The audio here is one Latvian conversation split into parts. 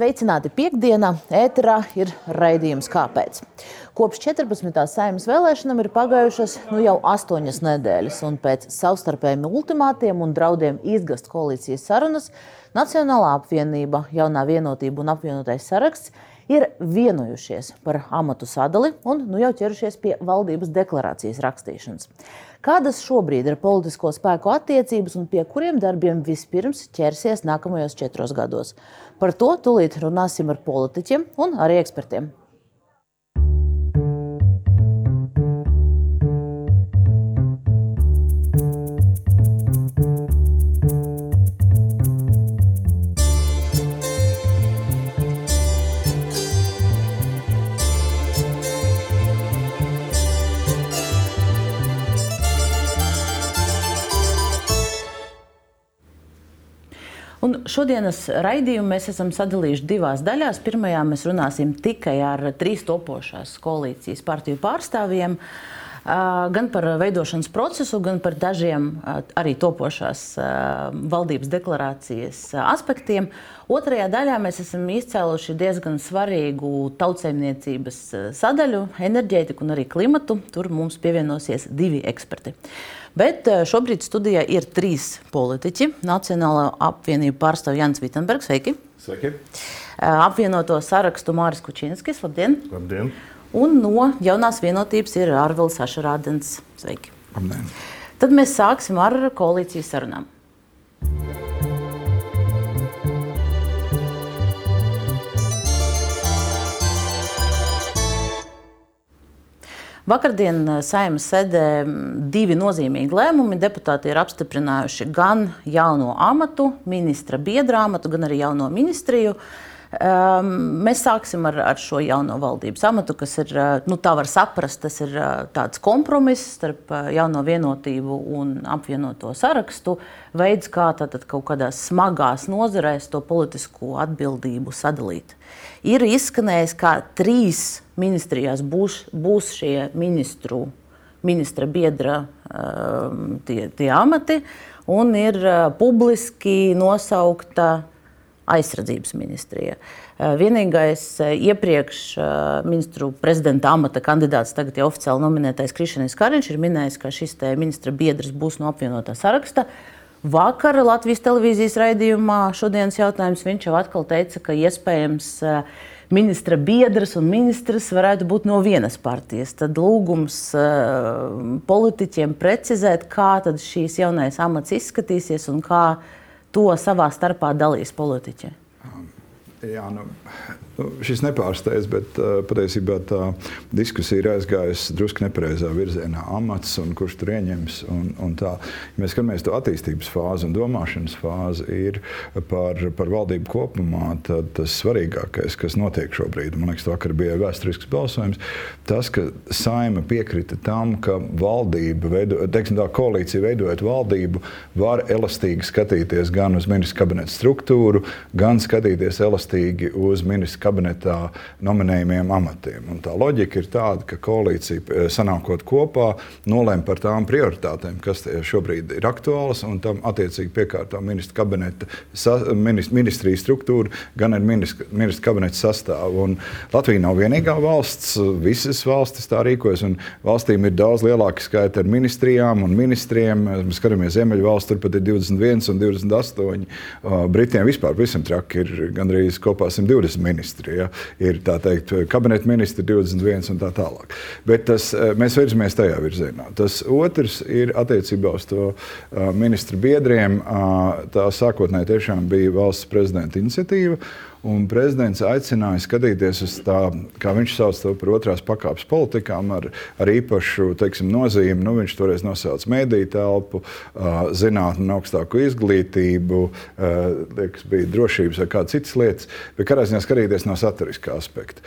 Sveicināti piekdienā, ēterā ir raidījums Kāpēc? Kopš 14. saimnes vēlēšanām ir pagājušas nu, jau astoņas nedēļas, un pēc savstarpējiem ultimātiem un draudiem izgast koalīcijas sarunas Nacionālā apvienība, Jaunā vienotība un apvienotais saraksts ir vienojušies par amatu sadali un nu jau ķerušies pie valdības deklarācijas rakstīšanas. Kādas šobrīd ir politisko spēku attiecības un pie kuriem darbiem vispirms ķersies nākamajos četros gados? Par to tūlīt runāsim ar politiķiem un arī ekspertiem. Un šodienas raidījumu mēs esam sadalījuši divās daļās. Pirmajā mēs runāsim tikai ar trīs topošās koalīcijas partiju pārstāvjiem. Gan par veidošanas procesu, gan par dažiem arī topošās valdības deklarācijas aspektiem. Otrajā daļā mēs esam izcēluši diezgan svarīgu tautsēmniecības sadaļu, enerģētiku un arī klimatu. Tur mums pievienosies divi eksperti. Bet eh, šobrīd studijā ir trīs politiķi. Nacionālā apvienība pārstāv Jans Vitsenbergs. Sveiki! Sveiki! Eh, apvienoto sarakstu Māris Kučinskis. Labdien! Labdien! Un no jaunās vienotības ir Arvils Ašarādens. Sveiki! Labdien! Tad mēs sāksim ar koalīcijas sarunām. Vakardien eh, saimnes sēdē divi nozīmīgi lēmumi. Deputāti ir apstiprinājuši gan jauno amatu, ministra biedra amatu, gan arī jauno ministriju. Um, mēs sāksim ar, ar šo jauno valdības amatu, kas ir, eh, nu, tā var saprast, tas ir eh, tāds kompromiss starp jauno vienotību un apvienoto sarakstu. Veids, kā tātad kaut kādās smagās nozarēs to politisko atbildību sadalīt. Ir izskanējis, ka trīs ministrijās būs, būs šie ministru, ministra biedra um, tie, tie amati, un ir uh, publiski nosaukta aizsardzības ministrija. Uh, vienīgais uh, iepriekš ministru prezidenta amata kandidāts, tagad jau oficiāli nominētais Krišņevs Kariņš, ir minējis, ka šis ministra biedrs būs no apvienotā saraksta. Vakar Latvijas televīzijas raidījumā šodienas jautājums viņš jau atkal teica, ka iespējams ministra biedrs un ministrs varētu būt no vienas partijas. Tad lūgums politiķiem precizēt, kā šīs jaunais amats izskatīsies un kā to savā starpā dalīs politiķi. Jā, nu, šis nepārsteidz, bet uh, patiesībā tā diskusija ir aizgājusi drusku nepareizā virzienā. Amats un kurš tur ieņems. Un, un tā. ja mēs skatāmies to attīstības fāzi un domāšanas fāzi, ir par, par valdību kopumā. Tas svarīgākais, kas notiek šobrīd, man liekas, vakar bija vēsturisks balsojums, tas, ka saima piekrita tam, ka valdība, veido, teiksim, tā koalīcija veidojot valdību, var elastīgi skatīties gan uz ministru kabineta struktūru, gan skatīties elastīgi uz ministru kabineta kabinetā nominējumiem amatiem. Un tā loģika ir tāda, ka koalīcija eh, sanākot kopā nolēma par tām prioritātēm, kas šobrīd ir aktuālas, un tam attiecīgi piekārtā ministra kabineta, minist, ministrijas struktūra, gan ar ministra, ministra kabineta sastāvu. Un Latvija nav vienīgā valsts, visas valstis tā rīkojas, un valstīm ir daudz lielāka skaita ar ministrijām un ministriem. Mēs skatāmies Ziemeļvalsts, tur pat ir 21 un 28. Britiem vispār visam traki ir gandrīz kopā 120 ministri ministri. Ja? Ir teikt, kabineta ministri 21 un tā tālāk. Bet tas, eh, mēs virzamies tajā virzienā. Tas otrs ir attiecībā uz to uh, ministru biedriem. Uh, tā sākotnēji tiešām bija valsts prezidenta iniciatīva. Un prezidents aicināja skatīties uz tā, kā viņš sauc to par otrās pakāpes politikām, ar, ar īpašu teiksim, nozīmi. Nu, viņš toreiz nosauca mediju telpu, zinātnē, un augstāku izglītību, liekas, bija drošības vai kādas citas lietas. Bet kādā ziņā skatīties no saturiskā aspekta.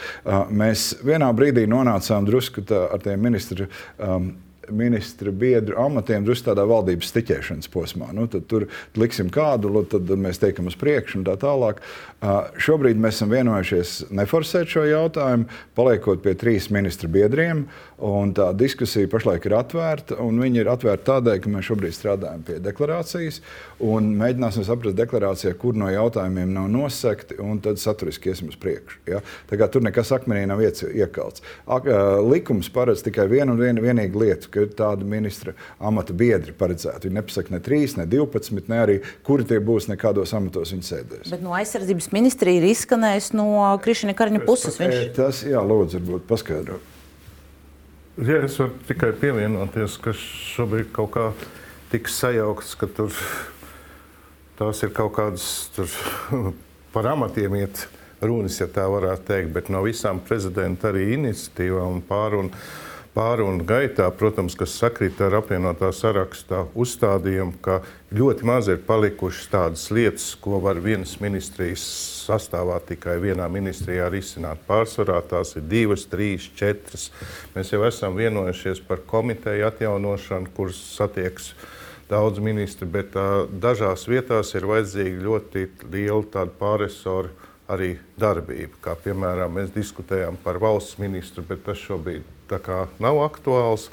Mēs vienā brīdī nonācām drusku tā, ar tiem ministru. Um, ministra biedru amatiem drusku tādā valdības stiķēšanas posmā. Nu, tad tur liksim kādu, tad mēs teikam uz priekšu un tā tālāk. Uh, šobrīd mēs esam vienojušies neforsēt šo jautājumu, paliekot pie trīs ministra biedriem. Tā diskusija pašlaik ir atvērta, un viņi ir atvērti tādēļ, ka mēs šobrīd strādājam pie deklarācijas un mēģināsim saprast deklarācijā, kur no jautājumiem nav nosekti, un tad saturiski iesim uz priekšu. Ja? Tur nekas akmenī nav iekalts. Ak, likums paredz tikai vienu un vienu vienīgu lietu ka ir tādi ministra amata biedri paredzēti. Viņi nepasaka ne 3, ne 12, ne arī kuri tie būs, nekādos amatos viņi sēdēs. Bet no aizsardzības ministrija ir izskanējis no Krišņa Kariņa puses. Viņš... Tas, jā, lūdzu, varbūt paskaidrot. Ja es varu tikai pievienoties, ka šobrīd kaut kā tiks sajaukts, ka tur tās ir kaut kādas tur, par amatiem iet runas, ja tā varētu teikt, bet no visām prezidenta arī iniciatīvām pārunu pārunu gaitā, protams, kas sakrīt ar apvienotā sarakstā uzstādījumu, ka ļoti maz ir palikušas tādas lietas, ko var vienas ministrijas sastāvā tikai vienā ministrijā risināt. Pārsvarā tās ir divas, trīs, četras. Mēs jau esam vienojušies par komiteju atjaunošanu, kuras satiekas daudz ministri, bet uh, dažās vietās ir vajadzīga ļoti liela pārresoru arī darbība. Kā piemēram, mēs diskutējām par valsts ministru, bet tas šobrīd nav aktuāls.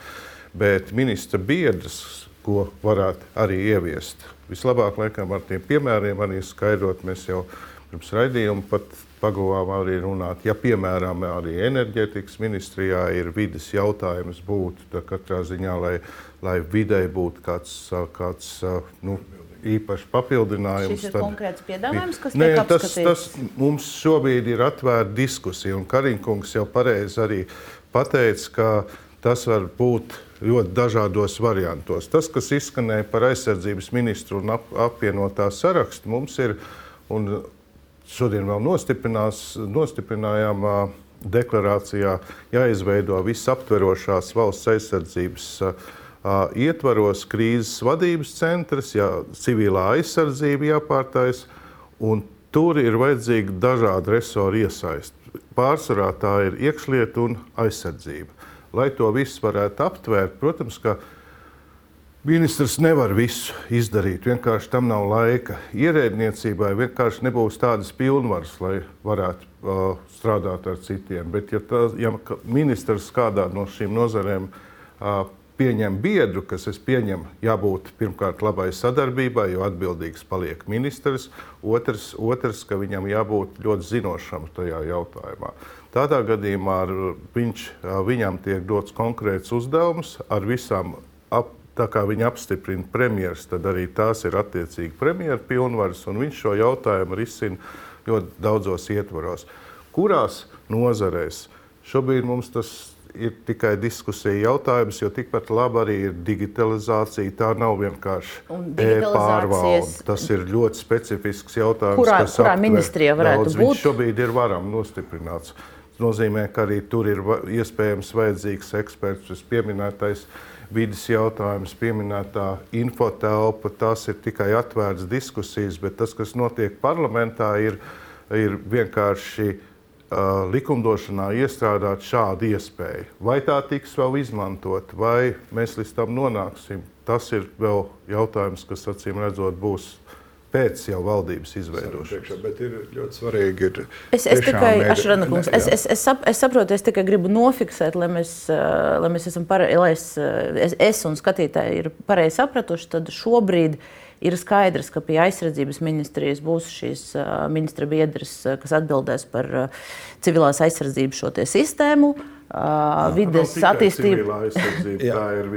Bet ministra biedrs, ko varētu arī ieviest, vislabāk laikam ar tiem piemēriem arī skaidrot. Mēs jau pirms raidījuma pat pagavām arī runāt. Ja, piemēram, arī enerģētikas ministrijā ir vidas jautājums, būtu katrā ziņā, lai, lai videi būtu kāds, kāds nu, īpašs papildinājums. Šis ir tad, konkrēts piedāvājums, kas nē, tiek tas, tas mums šobrīd ir atvērta diskusija, un Kariņkungs jau pareizi arī pateica, ka tas var būt ļoti dažādos variantos. Tas, kas izskanēja par aizsardzības ministru un ap, apvienotā sarakstu, mums ir, un šodien vēl nostiprinājām deklarācijā, jāizveido visaptverošās valsts aizsardzības ietvaros krīzes vadības centrs, jā, civilā aizsardzība jāpārtais, un tur ir vajadzīga dažāda resoru iesaist pārsvarā tā ir iekšlieta un aizsardzība. Lai to visu varētu aptvērt, protams, ka ministrs nevar visu izdarīt. Vienkārši tam nav laika. Ierēdniecībai vienkārši nebūs tādas pilnvaras, lai varētu uh, strādāt ar citiem. Bet, ja, tā, ja ministrs kādā no šīm nozarēm uh, pieņem biedru, kas es pieņemu, jābūt pirmkārt labai sadarbībai, jo atbildīgs paliek ministrs. Otrs, otrs ka viņam jābūt ļoti zinošam tajā jautājumā. Tādā gadījumā viņš, viņam tiek dots konkrēts uzdevums ar visām. Ap, Tā kā viņa apstiprina premjerministrs, tad arī tās ir attiecīgi premjerministra pilnvaras, un viņš šo jautājumu risina ļoti daudzos ietvaros. Kurās nozarēs šobrīd mums tas ir tikai diskusija jautājums, jo tikpat labi arī ir digitalizācija. Tā nav vienkārši e-pārvalde. Tas ir ļoti specifisks jautājums. Kurā, kurā ministrijā varētu daudz. būt? Viņš šobrīd ir varam nostiprināts. Tas nozīmē, ka arī tur ir iespējams vajadzīgs eksperts. Tas pieminētais vidas jautājums, pieminētā infotelpa, tas ir tikai atvērts diskusijas, bet tas, kas notiek parlamentā, ir, ir vienkārši likumdošanā iestrādāt šādu iespēju. Vai tā tiks vēl izmantot, vai mēs līdz tam nonāksim, tas ir vēl jautājums, kas acīm redzot būs. Pēc jau valdības izveidošanas. Bet ir ļoti svarīgi. Ir es, es tikai, ir, Ašrana, kungs, es, es, es, sap, es saprotu, es tikai gribu nofiksēt, lai mēs, lai mēs esam pareizi, lai es, es, es un skatītāji ir pareizi sapratuši, tad šobrīd uh, Ir skaidrs, ka pie aizsardzības ministrijas būs šīs ministra biedras, kas atbildēs par civilās aizsardzības šo sistēmu. Uh, vides attīstība. Tā ir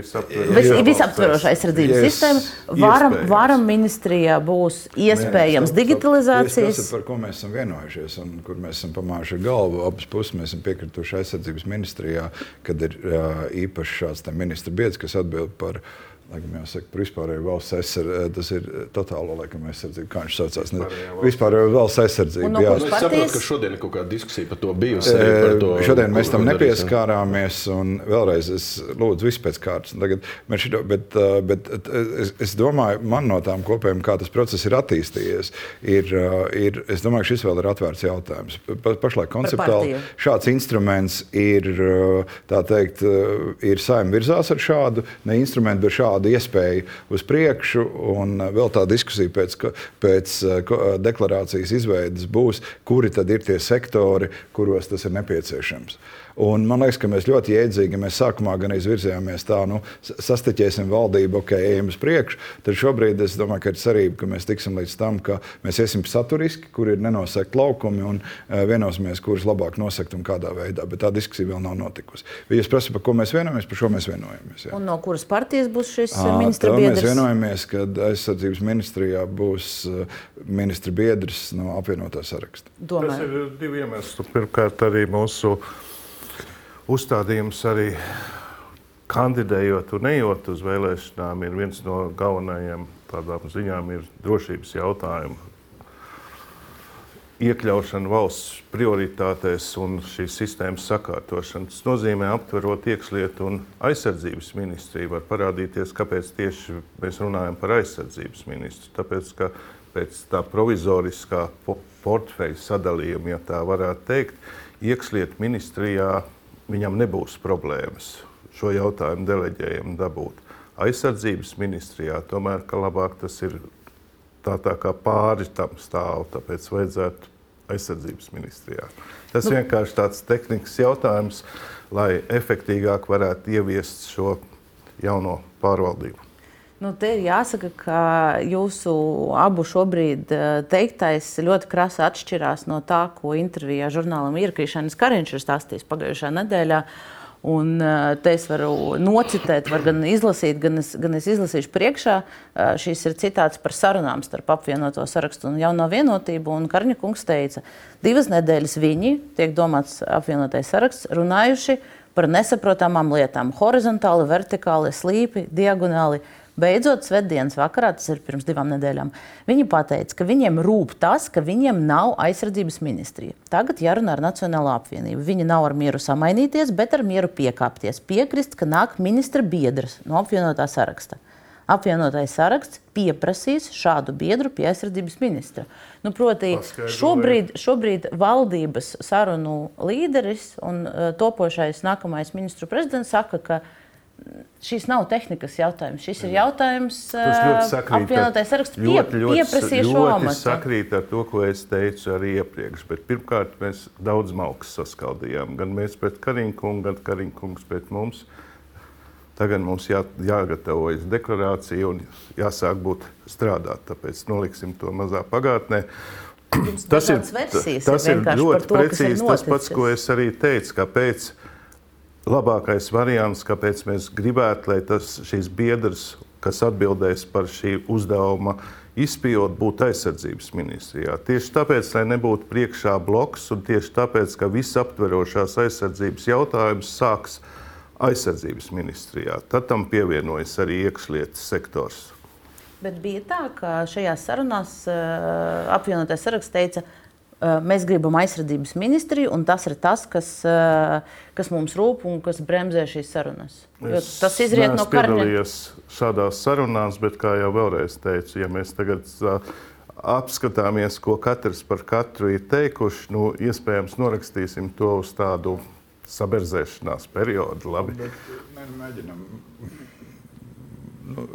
visaptveroša, aizsardzības yes, sistēma. Varam, varam ministrijā būs iespējams Nē, digitalizācijas. Tas ir par ko mēs esam vienojušies un kur mēs esam pamājuši galvu. Abas puses mēs esam piekrituši aizsardzības ministrijā, kad ir uh, īpaši šāds ministra biedrs, kas atbild par uh, Laikam jāsaka, par vispārējo valsts aizsardzību. Tas ir totālo laikam aizsardzību, kā viņš saucās. Vispārējo valsts aizsardzību. No jā. kuras Es saprotu, ka šodien ir kaut kāda diskusija par to bijusi. par to, E, Šodien mēs tam nepieskārāmies, un vēlreiz es lūdzu visu pēc kārtas. Tagad, šito, bet, bet es, es domāju, man no tām kopējām, kā tas process ir attīstījies, ir, ir es domāju, ka šis vēl ir atvērts jautājums. Pa- Pašlaik konceptuāli šāds instruments ir, tā teikt, ir saima virzās ar šādu, ne instrumentu, bet šādu iespēju uz priekšu, un uh, vēl tā diskusija pēc, pēc uh, uh, deklarācijas izveidas būs, kuri tad ir tie sektori, kuros tas ir nepieciešams. Un man liekas, ka mēs ļoti jēdzīgi, mēs sākumā gan izvirzījāmies tā, nu, s- sastaķēsim valdību, ok, ejam uz priekšu. Tad šobrīd es domāju, ka ir cerība, ka mēs tiksim līdz tam, ka mēs iesim saturiski, kur ir nenosakti laukumi un uh, vienosimies, kurus labāk nosakt un kādā veidā. Bet tā diskusija vēl nav notikusi. Ja jūs prasat, par ko mēs vienojamies, par šo mēs vienojamies. jā. Un no kuras partijas būs šis Ā, ministra tā Mēs biedrs? vienojamies, ka aizsardzības ministrijā būs uh, ministra biedrs no apvienotā saraksta. Tas Domāju. ir divi iemesli. Pirmkārt, arī mūsu uzstādījums arī kandidējot un ejot uz vēlēšanām, ir viens no galvenajiem tādām ziņām, ir drošības jautājumi. Iekļaušana valsts prioritātēs un šīs sistēmas sakārtošana. Tas nozīmē, aptverot iekšlietu un aizsardzības ministriju, var parādīties, kāpēc tieši mēs runājam par aizsardzības ministru. Tāpēc, ka pēc tā provizoriskā po- portfeļa sadalījuma, ja tā varētu teikt, iekšlietu ministrijā viņam nebūs problēmas šo jautājumu deleģējumu dabūt. Aizsardzības ministrijā tomēr ka labāk tas ir tā, tā kā pāri tam stāv, tāpēc vajadzētu aizsardzības ministrijā. Tas nu, vienkārši tāds tehnisks jautājums, lai efektīvāk varētu ieviest šo jauno pārvaldību. Nu, te ir jāsaka, ka jūsu abu šobrīd eh, teiktais ļoti krasi atšķirās no tā, ko intervijā žurnālam Irkrišanas Kariņš ir stāstījis pagājušā nedēļā. Un eh, te es varu nocitēt, var gan izlasīt, gan es, gan es izlasīšu priekšā. Eh, Šīs ir citāts par sarunām starp apvienoto sarakstu un jauno vienotību. Un Karņa kungs teica, divas nedēļas viņi, tiek domāts apvienotais saraksts, runājuši par nesaprotamām lietām - horizontāli, vertikāli, slīpi, diagonāli. Beidzot, svētdienas vakarā, tas ir pirms divām nedēļām, viņi teica, ka viņiem rūp tas, ka viņiem nav aizsardzības ministrija. Tagad jārunā ar Nacionālo apvienību. Viņi nav ar mieru samainīties, bet ar mieru piekāpties. Piekrist, ka nāk ministra biedrs no apvienotā saraksta. Apvienotais saraksts pieprasīs šādu biedru pie aizsardzības ministra. Nu, proti, šobrīd, šobrīd valdības sarunu līderis un uh, topošais nākamais ministru prezidents saka, ka šis nav tehnikas jautājums. Šis ir jautājums, apvienotais saraksts pie, ļoti, ļoti, ļoti amatu. sakrīt ar to, ko es teicu arī iepriekš. Bet pirmkārt, mēs daudz malkas saskaldījām. Gan mēs pret Kariņkungu, gan Kariņkungs pret mums. Tagad mums jā, jāgatavojas deklarācija un jāsāk būt strādāt. Tāpēc noliksim to mazā pagātnē. Tas ir, versijas tas ir ļoti to, kas ir precīzi tas pats, ko es arī teicu. Kāpēc labākais variants, kāpēc mēs gribētu, lai tas šīs biedrs, kas atbildēs par šī uzdevuma izpildu, būtu aizsardzības ministrijā. Tieši tāpēc, lai nebūtu priekšā bloks, un tieši tāpēc, ka visaptverošās aizsardzības jautājums sāks aizsardzības ministrijā. Tad tam pievienojas arī iekšlietas sektors. Bet bija tā, ka šajās sarunās uh, apvienotais saraksts teica, uh, mēs gribam aizsardzības ministriju, un tas ir tas, kas, uh, kas mums rūp un kas bremzē šīs sarunas. Jo Es tas izriet no neesmu karņa. piedalījies šādās sarunās, bet, kā jau vēlreiz teicu, ja mēs tagad ā, apskatāmies, ko katrs par katru ir teikuši, nu, iespējams, norakstīsim to uz tādu saberzēšanās periodu. Labi. Bet, nē, nu, mēģinam. Nu,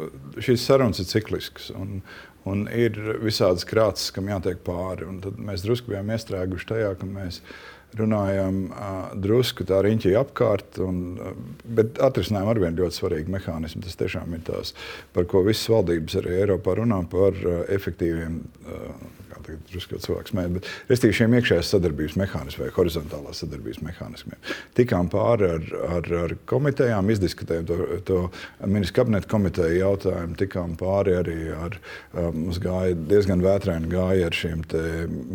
šīs sarunas ir cikliskas. Un, un ir visādas krāsas, kam jātiek pāri. Un tad mēs drusku bijām iestrēguši tajā, ka mēs runājam uh, drusku tā riņķī apkārt. Un, uh, bet atrisinājām ar vienu ļoti svarīgu mehānismu. Tas tiešām ir tās, par ko visas valdības arī Eiropā runā par uh, efektīviem. Uh, tagad drusku cilvēks mēģina, bet restīvi šiem iekšējās sadarbības mehānismiem vai horizontālās sadarbības mehānismiem. Tikām pāri ar, ar, ar komitejām, izdiskutējām to, to ministru kabineta komiteju jautājumu, tikām pāri arī ar, um, mums gāja diezgan vētraini gāja ar šiem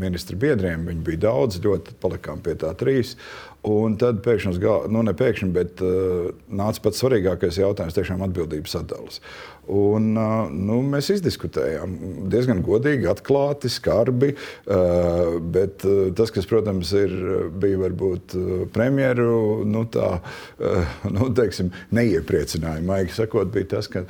ministru biedriem. Viņi bija daudz, ļoti palikām pie tā trīs. Un tad pēkšņi, nu ne pēkšņi, bet uh, nāca pats svarīgākais jautājums - tiešām atbildības sadalījums. Un, nu, mēs izdiskutējām diezgan godīgi, atklāti, skarbi. Bet tas, kas, protams, ir, bija varbūt premjeru nu, tā, nu, teiksim, neiepriecināja, maigi sakot, bija tas, ka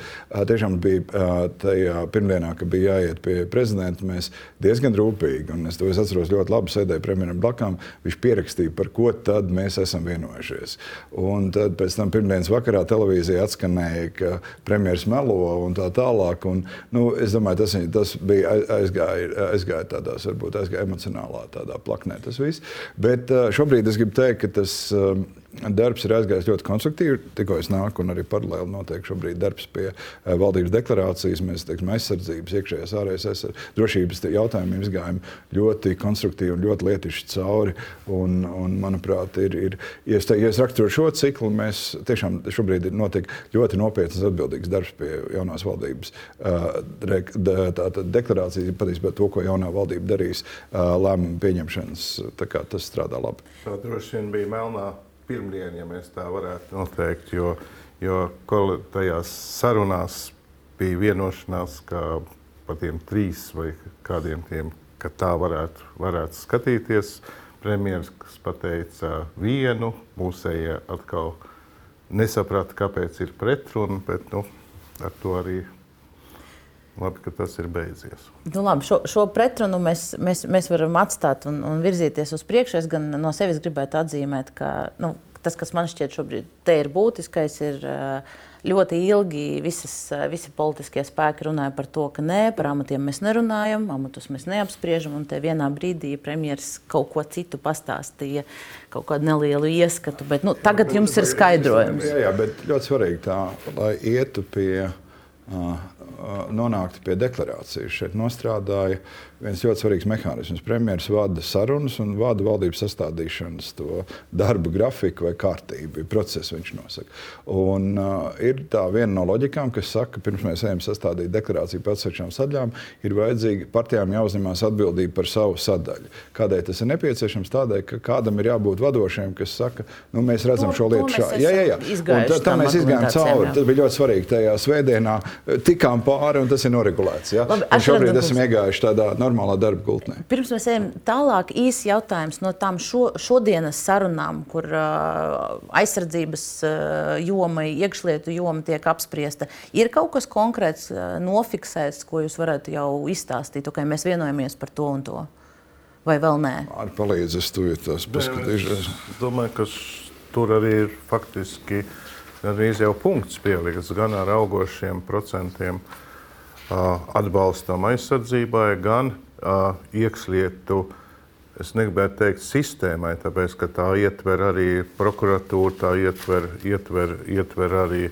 tiešām bija tajā pirmdienā, kad bija jāiet pie prezidenta, mēs diezgan rūpīgi, un es to es atceros ļoti labi, sēdēju premjeram blakām, viņš pierakstīja, par ko tad mēs esam vienojušies. Un tad pēc tam pirmdienas vakarā televīzijā atskanēja, ka premjeras melo un tā tālāk. Un, nu, es domāju, tas, tas bija aizgāja, aizgāja tādās, varbūt aizgāja emocionālā tādā plaknē tas viss. Bet šobrīd es gribu teikt, ka tas Darbs ir aizgājis ļoti konstruktīvi. Tikko es nāku, un arī paralēli notiek šobrīd darbs pie uh, valdības deklarācijas. Mēs teiksim, aizsardzības, iekšējās, ārējās aizsardzības, drošības jautājumiem izgājām ļoti konstruktīvi un ļoti lietišķi cauri. Un, un, manuprāt, ir, ir, ja es, te, ja es raksturotu šo ciklu, mēs tiešām šobrīd notiek ļoti nopietns un atbildīgs darbs pie jaunās valdības. Uh, tā tad deklarācija patiesībā to, ko jaunā valdība darīs uh, lēmumu pieņemšanas. Tas strādā labi. Tā droši vien bija melnā pirmdiena, ja mēs tā varētu noteikt. Jo, jo tajās sarunās bija vienošanās, ka par tiem trīs vai kādiem tiem, ka tā varētu, varētu skatīties. Premjerministrs pateica vienu, mūsējie atkal nesaprata, kāpēc ir pretruna, bet nu, ar to arī Labi, ka tas ir beidzies. Nu, labi, šo, šo pretrunu mēs, mēs, mēs varam atstāt un, un virzīties uz priekšu. Es gan no sevis gribētu atzīmēt, ka nu, tas, kas man šķiet šobrīd ir būtiskais, ir ļoti ilgi visas, visi politiskie spēki runāja par to, ka nē, par amatiem mēs nerunājam, amatus mēs neapspriežam. Un te vienā brīdī premjerministrs kaut ko citu pastāstīja, kaut kādu nelielu ieskatu. Bet, nu, tagad jums ir skaidrojums. Jā, jā, bet ļoti svarīgi tā, lai ietu pie nonāktu pie deklarācijas. Šeit nostrādāja viens ļoti svarīgs mehānisms. Premjerministrs vada sarunas un vada valdības sastādīšanas to darba grafiku vai kārtību, procesu viņš nosaka. Un, uh, ir tā viena no loģikām, kas saka, ka pirms mēs ejam sastādīt deklarāciju par atsevišķām sadaļām, ir vajadzīgi partijām jāuzņemās atbildība par savu sadaļu. Kādēļ tas ir nepieciešams? Tādēļ, ka kādam ir jābūt vadošiem, kas saka, nu, mēs redzam to, šo lietu šādi. Jā, jā, jā. Un tā, tā mēs izgājām cauri. Tas bija ļoti svarīgi tajā svētdienā. Tikām pāri, un tas ir noregulēts. Ja? Labi, šobrīd esam iegājuši tādā normālā darba gultnē. Pirms mēs ejam tālāk, īsi jautājums no tām šo, šodienas sarunām, kur uh, aizsardzības uh, joma, iekšlietu joma tiek apspriesta. Ir kaut kas konkrēts, uh, nofiksēts, ko jūs varat jau izstāstīt, ka okay, mēs vienojamies par to un to? Vai vēl nē? Ar palīdzi es tur paskatīšos. Es domāju, ka tur arī ir faktiski arī jau punkts pielikts gan ar augošiem procentiem atbalstam aizsardzībai, gan iekšlietu, es negribētu teikt, sistēmai, tāpēc ka tā ietver arī prokuratūru, tā ietver, ietver, ietver arī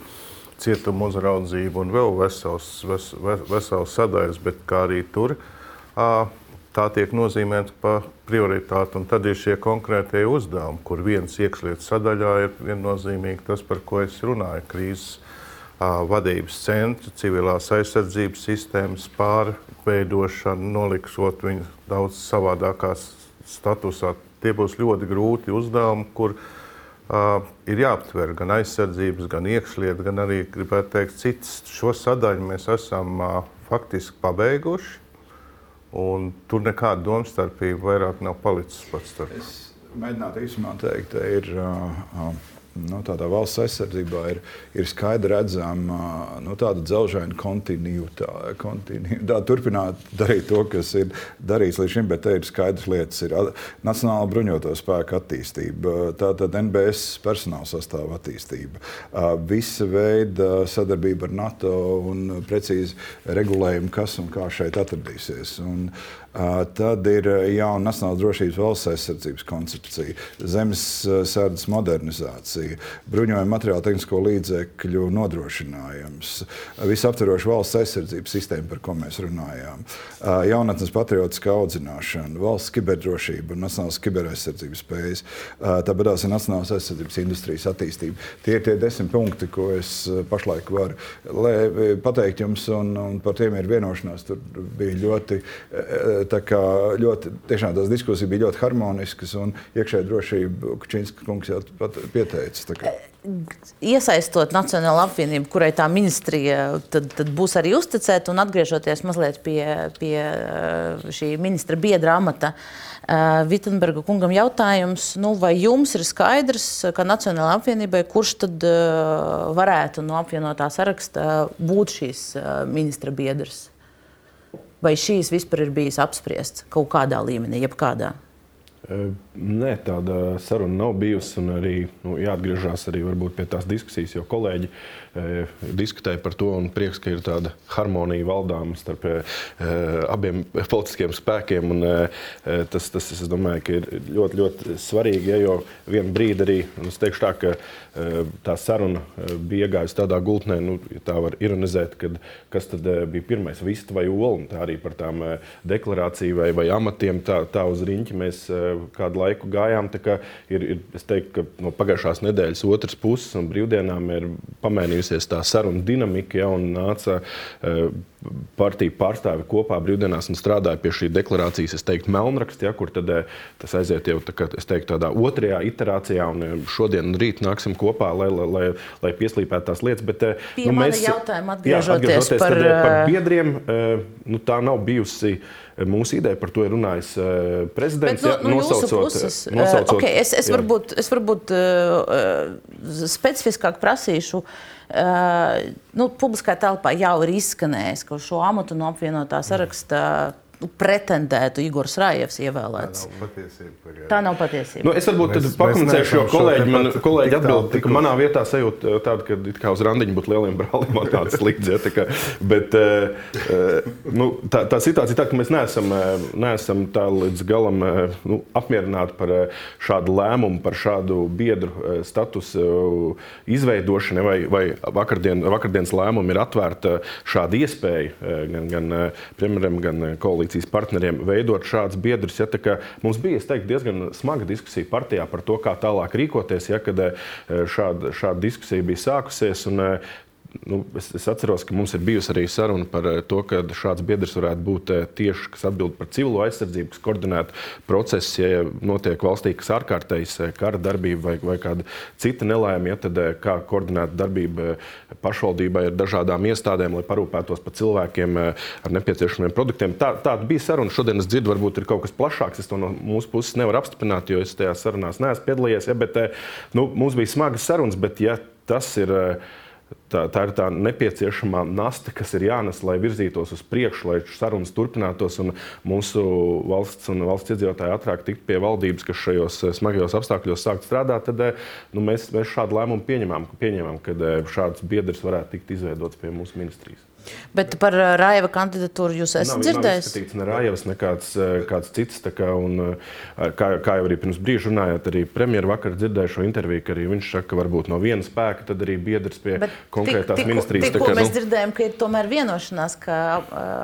cietumu uzraudzību un vēl vesels, ves, vesels sadaļas, bet kā arī tur. Tā tiek nozīmēta par prioritāti, un tad ir šie konkrētie uzdevumi, kur viens iekšlietu sadaļā ir viennozīmīgi tas, par ko es runāju - krīzes vadības centri, civilās aizsardzības sistēmas pārveidošana, noliksot viņu daudz savādākā statusā. Tie būs ļoti grūti uzdevumi, kur uh, ir jāaptver gan aizsardzības, gan iekšlietu, gan arī, gribētu teikt, citas. Šo sadaļu mēs esam uh, faktiski pabeiguši. Tur nekāda domstarpība vairāk nav palicis pats starp. Es mēģinātu īsumā teikt, ir. Uh, uh, nu, tādā valsts aizsardzībā ir, ir skaidri redzama nu, tāda dzelžaina kontinuitāte. Tā turpināt darīt to, kas ir darīts līdz šim, bet te ir skaidrs lietas. Ir Nacionāla bruņoto spēku attīstība, tātad NBS personāla sastāva attīstība, visa veida sadarbība ar NATO un precīzi regulējumu, kas un kā šeit atradīsies. Un, Tad ir jauna Nacionālās drošības valsts aizsardzības koncepcija, zemesardzes modernizācija, bruņojuma materiālu tehnisko līdzekļu nodrošinājums, visaptveroša valsts aizsardzības sistēma, par ko mēs runājām, jaunatnes patriotiskā audzināšana, valsts kiberdrošība un nacionālās kiberaizsardzības spējas, tāpat arī nacionālās aizsardzības industrijas attīstība. Tie ir tie desmit punkti, ko es pašlaik varu pateikt jums, un, un par tiem ir vienošanās. Tur bija ļoti kā ļoti, tiešām tās diskusijas bija ļoti harmoniskas un iekšējā drošība, Kučīnska kungs jau pat pieteica. Iesaistot Nacionālo apvienību, kurai tā ministrija tad, tad būs arī uzticēta un atgriežoties mazliet pie, pie šī ministra biedra amata. Vitsenberga kungam jautājums, nu, vai jums ir skaidrs, ka Nacionālajai apvienībai, kurš tad uh, varētu no apvienotā saraksta būt šīs ministra biedrs? Vai šīs vispār ir bijis apspriests kaut kādā līmenī, jebkādā? Nē, tāda saruna nav bijusi. Arī nu, jāatgriežas arī pie tās diskusijas, jo kolēģi e, diskutēja par to. Prieks, ka ir tāda harmonija valdāma starp e, abiem politiskiem spēkiem. Un, e, tas, tas, es domāju, ka ir ļoti, ļoti svarīgi. Ja, jo vienā brīdī arī teikšu tā, ka e, tā saruna e, bija iegājusi tādā gultnē, nu, ja tā var ironizēt, kad, kas tad e, bija pirmais, vista vai ola. Tā arī par tām deklarāciju vai, vai amatiem tā, tā uz riņķi mēs kādu laiku gājām. Ir, ir, es teiktu, ka no pagājušās nedēļas otras puses un brīvdienām ir pamainījusies tā saruna dinamika, ja, nāca uh, partiju pārstāvi kopā brīvdienās un strādāja pie šī deklarācijas, es teiktu, melnraksta, ja, kur tad, uh, tas aiziet jau tā, teiktu, tādā otrajā iterācijā, un uh, šodien un rīt nāksim kopā, lai, lai, lai, lai pieslīpētu tās lietas. Bet, Pie nu, mēs, atgriežoties, jā, atgriežoties par, tad, par biedriem, nu, tā nav bijusi. Mūsu ideja par to ir runājis prezidents. Bet, nu, nu, nosaucot, puses, nosaucot, okay, es, es, varbūt, es varbūt uh, specifiskāk prasīšu. Uh, nu, publiskā telpā jau ir izskanējis, ka šo amatu no apvienotā saraksta nu, pretendētu Igors Rājevs ievēlēts. Tā nav patiesība. Tā nav patiesība. Nu, es varbūt mēs, pakomentēšu, jo kolēģi, man, kolēģi atbild, ka manā vietā sajūta tāda, ka it kā uz randiņu būtu lieliem brāliem man tāds līdzi. Ja, tā kā, bet uh, nu, tā, tā situācija ir tāda, ka mēs neesam, neesam tā līdz galam nu, apmierināti par šādu lēmumu, par šādu biedru statusu izveidošanu, vai, vai vakardien, vakardienas lēmumu ir atvērta šāda iespēja gan, gan premjeram, gan koalīcijai koalīcijas partneriem veidot šādus biedrus. Ja, mums bija teiktu, diezgan smaga diskusija partijā par to, kā tālāk rīkoties, ja, kad eh, šāda, šāda diskusija bija sākusies. Un, eh, nu, es, es atceros, ka mums ir bijusi arī saruna par eh, to, ka šāds biedrs varētu būt eh, tieši kas atbild par civilo aizsardzību, kas koordinētu procesus, ja notiek valstī kas ārkārtējs eh, kara darbība vai, vai kāda cita nelaime, ja, tad kā koordinēt darbību pašvaldībai ar dažādām iestādēm, lai parūpētos par cilvēkiem ar nepieciešamiem produktiem. Tā, tāda bija saruna. Šodien es dzirdu, varbūt ir kaut kas plašāks. Es to no mūsu puses nevaru apstiprināt, jo es tajā sarunās neesmu piedalījies. Ja, bet, nu, mums bija smagas sarunas, bet ja tas ir. Uh, Tā, tā ir tā nepieciešamā nasta, kas ir jānes, lai virzītos uz priekšu, lai sarunas turpinātos un mūsu valsts un valsts iedzīvotāji ātrāk tiktu pie valdības, kas šajos eh, smagajos apstākļos sākt strādāt. Tad eh, nu, mēs, mēs šādu lēmumu pieņemam, pieņemam ka eh, šāds biedrs varētu tikt izveidots pie mūsu ministrijas. Bet par uh, Raiva kandidatūru jūs esat nav, dzirdējis? Nav izskatīts ne Raivas, ne kāds, uh, kāds cits. Kā, un, uh, kā, kā jau arī pirms brīža runājāt, arī premjeras vakar dzirdēju šo interviju, ka arī viņš saka, ka varbūt no viena spēka tad arī biedrs pie Bet konkrētās tik, ministrijas. Tikko mēs nu... dzirdējām, ka ir tomēr vienošanās, ka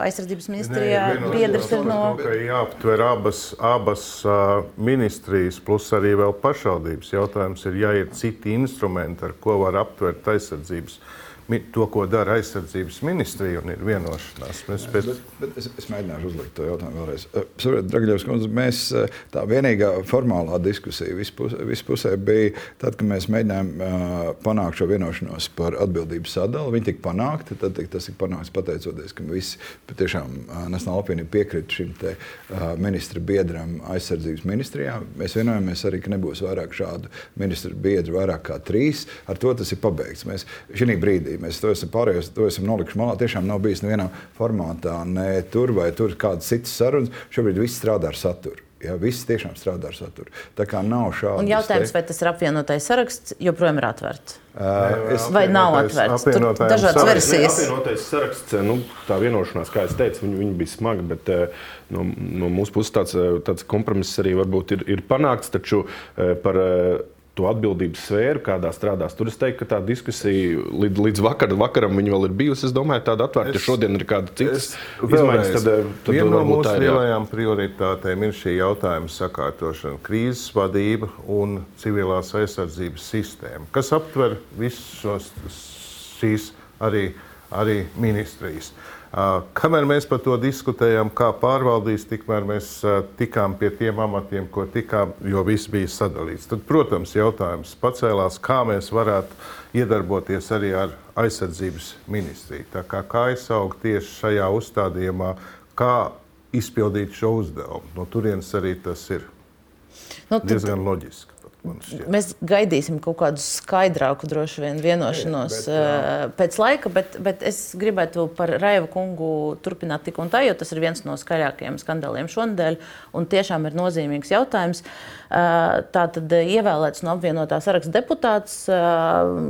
aizsardzības ministrijā Nē, biedrs ir no. Ka jāaptver abas, abas uh, ministrijas, plus arī vēl pašvaldības jautājums ir, ja ir citi instrumenti, ar ko var aptvert aizsardzības ministriju to, ko dara aizsardzības ministrija, un ir vienošanās. Mēs, bet... Bet, bet es, es mēģināšu uzlikt to jautājumu vēlreiz. Eh, saprotiet, Dragļevs kundze, mēs eh, tā vienīgā formālā diskusija vispusē, vispusē bija tad, kad mēs mēģinājām uh, panākt šo vienošanos par atbildības sadali. Viņi tika panākti, tad tika, tas tika panākts pateicoties, ka visi patiešām Nacionāla apvienība piekrita šim te, ministra biedram aizsardzības ministrijā. Mēs vienojāmies arī, ka nebūs vairāk šādu ministru biedru, vairāk kā trīs. Ar to tas ir pabeigts. Mēs šī brīdī Mēs to esam pārējos, to esam nolikuši malā. Tiešām nav bijis nevienā formātā, ne tur vai tur kādas citas sarunas. Šobrīd viss strādā ar saturu. Ja, viss tiešām strādā ar saturu. Tā kā nav šādu. Un jautājums, te... vai tas ir apvienotais saraksts, joprojām ir atvērts? Uh, es... Vai nav atvērts? Tur dažādas versijas. Apvienotais saraksts, nu, tā vienošanās, kā es teicu, viņi, viņi bija smagi, bet no, no mūsu puses tāds, tāds kompromiss arī varbūt ir, ir panākts. Taču par to atbildības sfēru, kādā strādās. Tur es teiktu, ka tā diskusija līdz, līdz vakar, vakaram vēl ir bijusi. Es domāju, tāda atvērta. Ja šodien ir kāda cita izmaiņas, tad, tad viena no mūsu lielajām prioritātēm ir šī jautājuma sakārtošana, krīzes vadība un civilās aizsardzības sistēma, kas aptver visus šīs arī, arī ministrijas. Kamēr mēs par to diskutējām, kā pārvaldīs, tikmēr mēs tikām pie tiem amatiem, ko tikām, jo viss bija sadalīts. Tad, protams, jautājums pacēlās, kā mēs varētu iedarboties arī ar aizsardzības ministriju. Tā kā, kā izaugt tieši šajā uzstādījumā, kā izpildīt šo uzdevumu. No turienes arī tas ir nu, tad... diezgan loģiski. Mēs gaidīsim kaut kādu skaidrāku, droši vien, vienošanos bet, bet, pēc laika, bet, bet es gribētu par Raiva kungu turpināt tik un tā, jo tas ir viens no skaļākajiem skandāliem šonadēļ un tiešām ir nozīmīgs jautājums. Tā tad ievēlēts no apvienotā saraksta deputāts,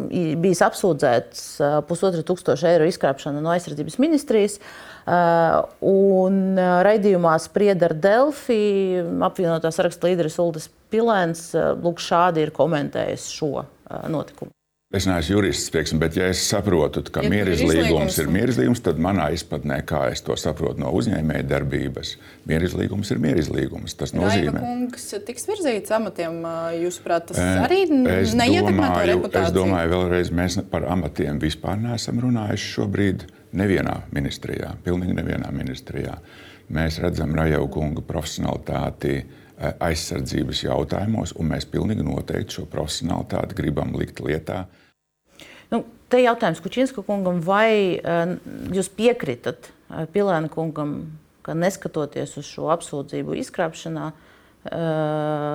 bijis apsūdzēts pusotra tūkstoša eiro izkrāpšanu no aizsardzības ministrijas. Un raidījumā sprieda ar Delfi apvienotā saraksta līderis Uldis Pilēns lūk, šādi ir komentējis šo notikumu. Es neesmu jurists, pieksim, bet, ja es saprotu, ka ja mierizlīgums ir mierizlīgums, tad manā izpratnē, kā es to saprotu no uzņēmēja darbības, mierizlīgums ir mierizlīgums. Tas nozīmē, ka kungs tiks virzīts amatiem. Jūsuprāt, tas arī neietekmē to reputāciju? Es domāju, vēlreiz mēs par amatiem vispār neesam runājuši šobrīd nevienā ministrijā, pilnīgi nevienā ministrijā. Mēs redzam Rajau kunga profesionalitāti Eh, aizsardzības jautājumos, un mēs pilnīgi noteikti šo profesionālitāti gribam likt lietā. Nu, te jautājums Kučinska kungam, vai uh, jūs piekritat uh, Pilēna kungam, ka neskatoties uz šo apsūdzību izkrāpšanā,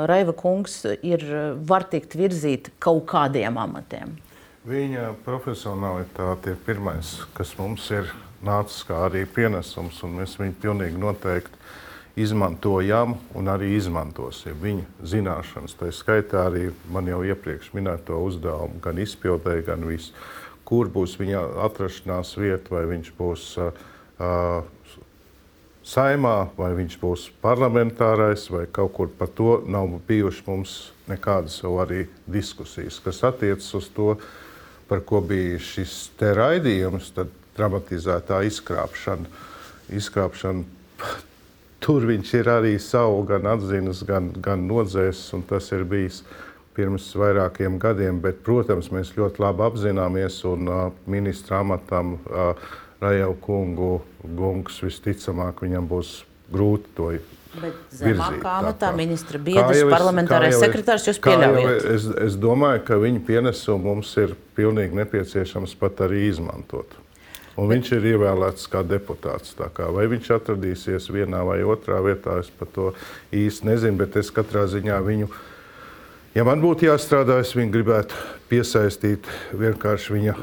Raiva kungs ir, var tikt virzīt kaut kādiem amatiem? Viņa profesionalitāte ir pirmais, kas mums ir nācis kā arī pienesums, un mēs viņu pilnīgi noteikti izmantojam un arī izmantosim viņa zināšanas. Tā skaitā arī man jau iepriekš minēto uzdevumu, gan izpildē, gan visu, kur būs viņa atrašanās vieta, vai viņš būs uh, uh, saimā, vai viņš būs parlamentārais, vai kaut kur par to nav bijušas mums nekādas arī diskusijas, kas attiecas uz to, par ko bija šis te raidījums, tad dramatizētā izkrāpšana. izkrāpšana tur viņš ir arī savu gan atzinis, gan, gan nodzēsis, un tas ir bijis pirms vairākiem gadiem. Bet, protams, mēs ļoti labi apzināmies, un uh, ministra amatam uh, Rajau kungu gungs visticamāk viņam būs grūti to Bet zemākā amatā ministra biedrs, parlamentārais sekretārs, jūs pieļaujat? Es, es domāju, ka viņa pienesumu mums ir pilnīgi nepieciešams pat arī izmantot. Un viņš ir ievēlēts kā deputāts. Kā, vai viņš atradīsies vienā vai otrā vietā, es par to īsti nezinu. Bet es katrā ziņā viņu, ja man būtu jāstrādā, es viņu gribētu piesaistīt vienkārši viņa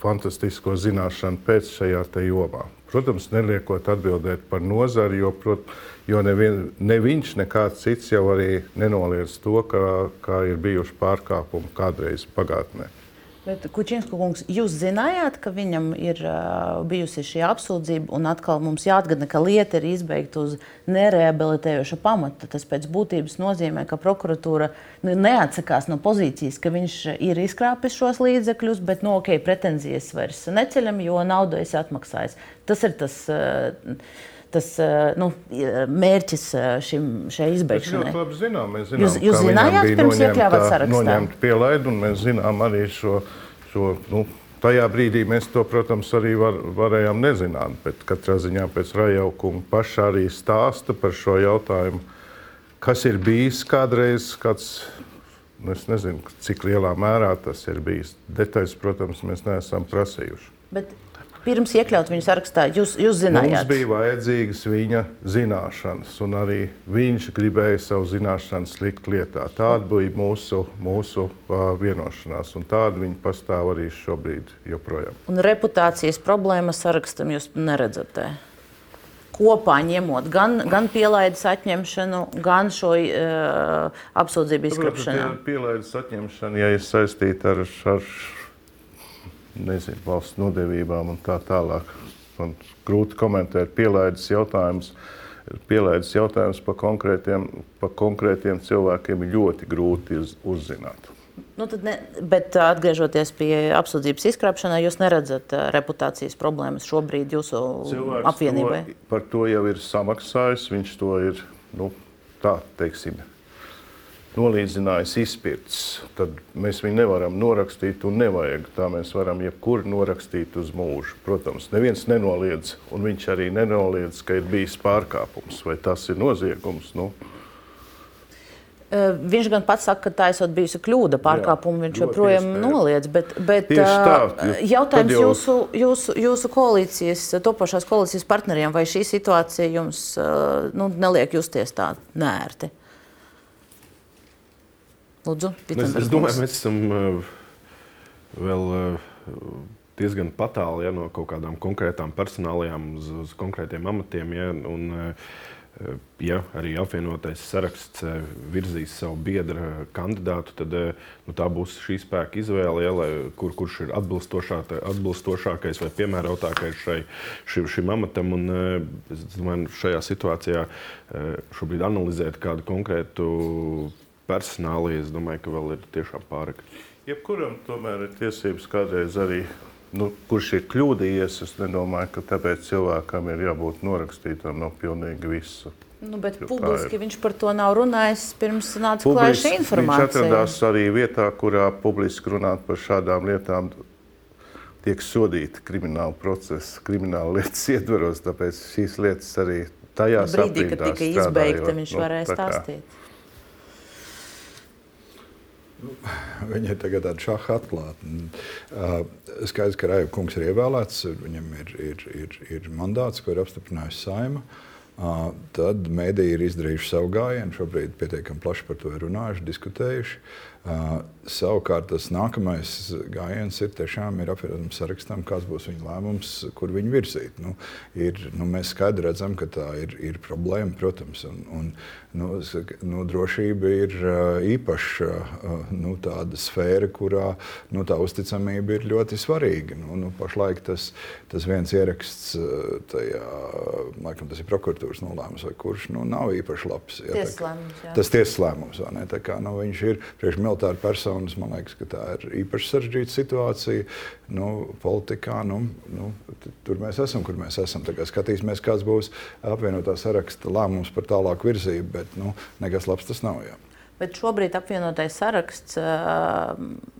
fantastisko zināšanu pēc šajā jomā. Protams, neliekot atbildēt par nozari, jo, prot, jo nevien, ne viņš, ne kāds cits jau arī nenoliedz to, ka, ka ir bijuši pārkāpumi kādreiz pagātnē. Bet, Kučinska kungs, jūs zinājāt, ka viņam ir uh, bijusi šī apsūdzība, un atkal mums jāatgādina, ka lieta ir izbeigta uz nereabilitējoša pamata. Tas pēc būtības nozīmē, ka prokuratūra neatsakās no pozīcijas, ka viņš ir izkrāpis šos līdzekļus, bet no nu, ok, pretenzijas vairs neceļam, jo naudu esi atmaksājis. Tas ir tas. Uh, tas nu, mērķis šim, šai izbeigšanai? Mēs ļoti labi zinām. Mēs zinām jūs jūs zinājāt, pirms iekļāvāt sarakstā? Noņemt pielaidu, un mēs zinām arī šo, šo nu, tajā brīdī mēs to, protams, arī var, varējām nezināt. Bet katrā ziņā pēc rajaukuma paša arī stāsta par šo jautājumu, kas ir bijis kādreiz, kāds, nu, es nezinu, cik lielā mērā tas ir bijis. Detaļas, protams, mēs neesam prasījuši. Bet pirms iekļaut viņu sarakstā, jūs, jūs zinājāt? Mums bija vajadzīgas viņa zināšanas, un arī viņš gribēja savu zināšanas likt lietā. Tāda bija mūsu, mūsu uh, vienošanās, un tāda viņa pastāv arī šobrīd joprojām. Un reputācijas problēmas sarakstam jūs neredzat? Kopā ņemot gan, gan pielaides atņemšanu, gan šo uh, apsūdzību izkrāpšanu. Pielaides atņemšana, ja ir saistīta ar, ar nezinu, valsts nodevībām un tā tālāk. Man grūti komentēt pielaides jautājumus. Pielaides jautājums par konkrētiem, pa konkrētiem cilvēkiem ir ļoti grūti uz, uzzināt. Nu, ne, bet atgriežoties pie apsūdzības izkrāpšanā, jūs neredzat reputācijas problēmas šobrīd jūsu Cilvēks apvienībai? To, par to jau ir samaksājis. Viņš to ir, nu, tā teiksim, nolīdzinājis izpirts, tad mēs viņu nevaram norakstīt un nevajag. Tā mēs varam jebkuru norakstīt uz mūžu. Protams, neviens nenoliedz, un viņš arī nenoliedz, ka ir bijis pārkāpums vai tas ir noziegums. Nu, viņš gan pats saka, ka tā esot bijusi kļūda, pārkāpuma viņš joprojām noliedz. Bet, bet tā, jautājums jau... jūsu, jūsu, jūsu koalīcijas, topošās koalīcijas partneriem, vai šī situācija jums nu, neliek justies tā nērti? Lūdzu, es, es domāju, mēs esam uh, vēl uh, diezgan tālu ja, no kaut kādām konkrētām personālajām, uz, uz konkrētiem amatiem. Ja, un, uh, ja arī apvienotais saraksts virzīs savu biedra kandidātu, tad nu, tā būs šī spēka izvēle, ja, lai, kur, kurš ir atbilstošākais vai piemērotākais šai, šim, šim amatam. Un, es domāju, šajā situācijā šobrīd analizēt kādu konkrētu personāli, es domāju, ka vēl ir tiešām pārāk. Jebkuram tomēr ir tiesības kādreiz arī, nu, kurš ir kļūdījies, es nedomāju, ka tāpēc cilvēkam ir jābūt norakstītam no pilnīgi visu. Nu, bet jo publiski viņš par to nav runājis pirms nāca klāja šī informācija. Viņš atradās arī vietā, kurā publiski runāt par šādām lietām tiek sodīti krimināla procesa, krimināla lietas ietveros, tāpēc šīs lietas arī tajā brīdī, kad tika izbeigta, viņš nu, varēja stāstīt. Viņa ir tagad tāda šāda atklāta. Skaidrs, ka Raivs kungs ir ievēlēts, viņam ir, ir, ir, ir mandāts, ko ir apstiprinājusi saima. Tad mēdīji ir izdarījuši savu gājienu, šobrīd pietiekami plaši par to ir runājuši, diskutējuši. Savukārt tas nākamais gājiens ir tiešām ir apvienotām sarakstam, kāds būs viņa lēmums, kur viņu virzīt. Nu, ir, nu, mēs skaidri redzam, ka tā ir, ir problēma, protams. Un, un, nu, nu, drošība ir īpaša nu, sfēra, kurā nu, tā uzticamība ir ļoti svarīga. Nu, nu, pašlaik tas, tas viens ieraksts, tajā, laikam, tas ir prokuratūras nolēmums, vai kurš nu, nav īpaši labs. Ja, tiesas lēmums, jā. tas tiesas lēmums, vai ne? Kā, nu, viņš ir priekš militāra personas, man liekas, ka tā ir īpaši sarežģīta situācija. Nu, politikā nu, nu, tur mēs esam, kur mēs esam. Skatīsimies, kāds būs apvienotā saraksta lēmums par tālāku virzību, bet nu, nekas labs tas nav. Jā. Bet šobrīd apvienotais saraksts uh,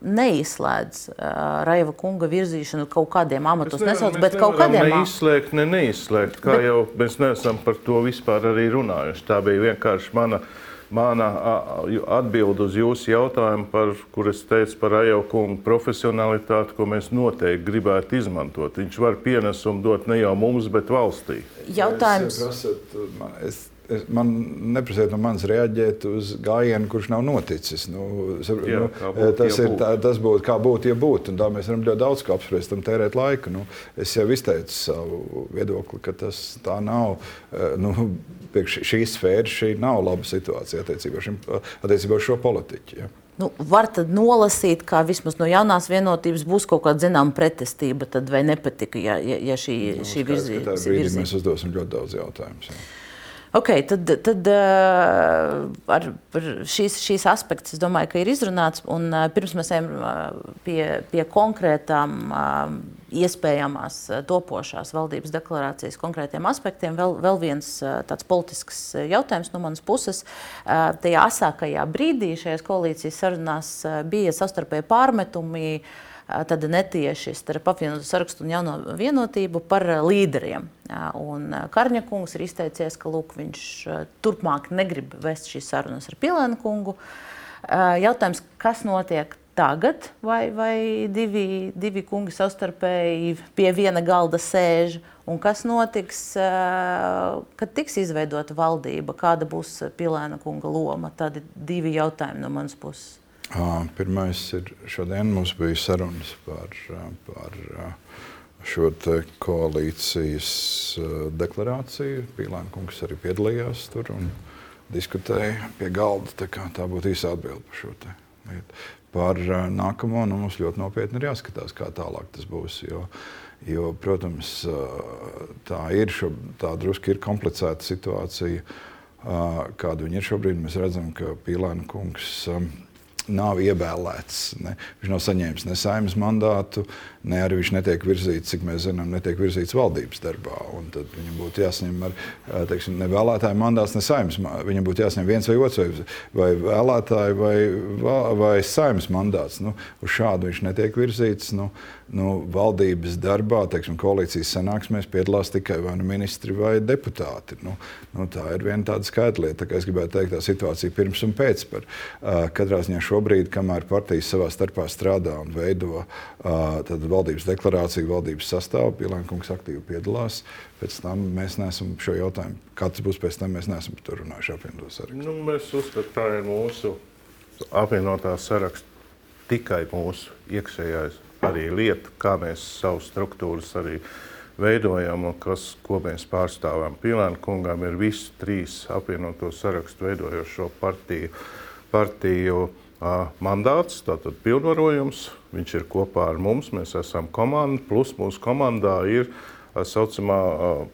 neizslēdz uh, Raiva kunga virzīšanu kaut kādiem amatos. Nesauc, bet kaut kādiem. Neizslēgt, ne neizslēgt. Kā bet... jau mēs neesam par to vispār arī runājuši. Tā bija vienkārši mana mana atbilde uz jūsu jautājumu, par, kur es teicu par Ajaukungu profesionalitāti, ko mēs noteikti gribētu izmantot. Viņš var pienesumu dot ne jau mums, bet valstī. Jautājums. Es, man, es, es, man neprasiet no manis reaģēt uz gājienu, kurš nav noticis. Nu, Jā, nu, būt, tas, ir, tā, tas būtu kā būtu, ja būtu. Tā mēs varam ļoti daudz ko apspriest, tam tērēt laiku. Nu, es jau izteicu savu viedokli, ka tas tā nav. Nu, šī sfēra šī nav laba situācija attiecībā, šim, attiecībā uz šo politiķu. Ja. Nu, var tad nolasīt, ka vismaz no jaunās vienotības būs kaut kāda zināmā pretestība, tad vai nepatika, ja, ja, ja šī, nu, šī virzība. Brīdī mēs uzdosim ļoti daudz jautājumus. Ja. Okay, tad tad uh, ar, šīs, šīs aspekts es domāju, ka ir izrunāts. Un, uh, pirms mēs ejam uh, pie, pie konkrētām iespējamās topošās valdības deklarācijas konkrētiem aspektiem, vēl, vēl viens tāds politisks jautājums no manas puses. Tajā asākajā brīdī šajās koalīcijas sarunās bija savstarpēji pārmetumi. Uh, tad netieši starp apvienotu sarakstu un jauno vienotību par līderiem. Un Karņa kungs ir izteicies, ka lūk, viņš turpmāk negrib vest šīs sarunas ar Pilēnu kungu. Jautājums, kas notiek tagad, vai, vai divi, divi kungi savstarpēji pie viena galda sēž, un kas notiks, kad tiks izveidota valdība, kāda būs Pilēna kunga loma? Tādi divi jautājumi no manas puses. Pirmais ir šodien mums bija sarunas par, par šo koalīcijas deklarāciju. Pīlāna kungs arī piedalījās tur un diskutēja pie galda. Tā, tā būtu īsa atbilde par šo lietu. Par nākamo nu, mums ļoti nopietni ir jāskatās, kā tālāk tas būs. Jo, jo protams, tā ir šo, tā drusku ir komplicēta situācija, kāda viņa ir šobrīd. Mēs redzam, ka Pīlāna kungs nav ievēlēts. Ne? Viņš nav saņēmis ne saimnes mandātu, ne arī viņš netiek virzīts, cik mēs zinām, netiek virzīts valdības darbā. Un tad viņam būtu jāsaņem ar, teiksim, ne vēlētāju mandāts, ne saimnes. Viņam būtu jāsaņem viens vai otrs, vai, vai vēlētāju, vai, vai saimnes mandāts. Nu, uz šādu viņš netiek virzīts. Nu, nu, valdības darbā, teiksim, koalīcijas sanāksmēs piedalās tikai vai nu ministri vai deputāti. Nu, nu, tā ir viena tāda skaidrlieta. Tā es gribētu teikt, tā situācija pirms un pēc. Par, uh, katrā ziņā šobrīd, kamēr partijas savā starpā strādā un veido uh, valdības deklarāciju, valdības sastāvu, Pielānkungs aktīvi piedalās. Pēc tam mēs neesam šo jautājumu, kāds būs pēc tam, mēs neesam par to runājuši apvienotā sarakstā. Nu, mēs uzskatām, ka tā ir mūsu apvienotā saraksta tikai mūsu iekšējais arī lieta, kā mēs savu struktūras arī veidojam un kas, ko mēs pārstāvam. Pilāna kungam ir visi trīs apvienoto sarakstu veidojošo partiju, partiju uh, mandāts, tātad pilnvarojums. Viņš ir kopā ar mums, mēs esam komanda, plus mūsu komandā ir tā saucamā uh,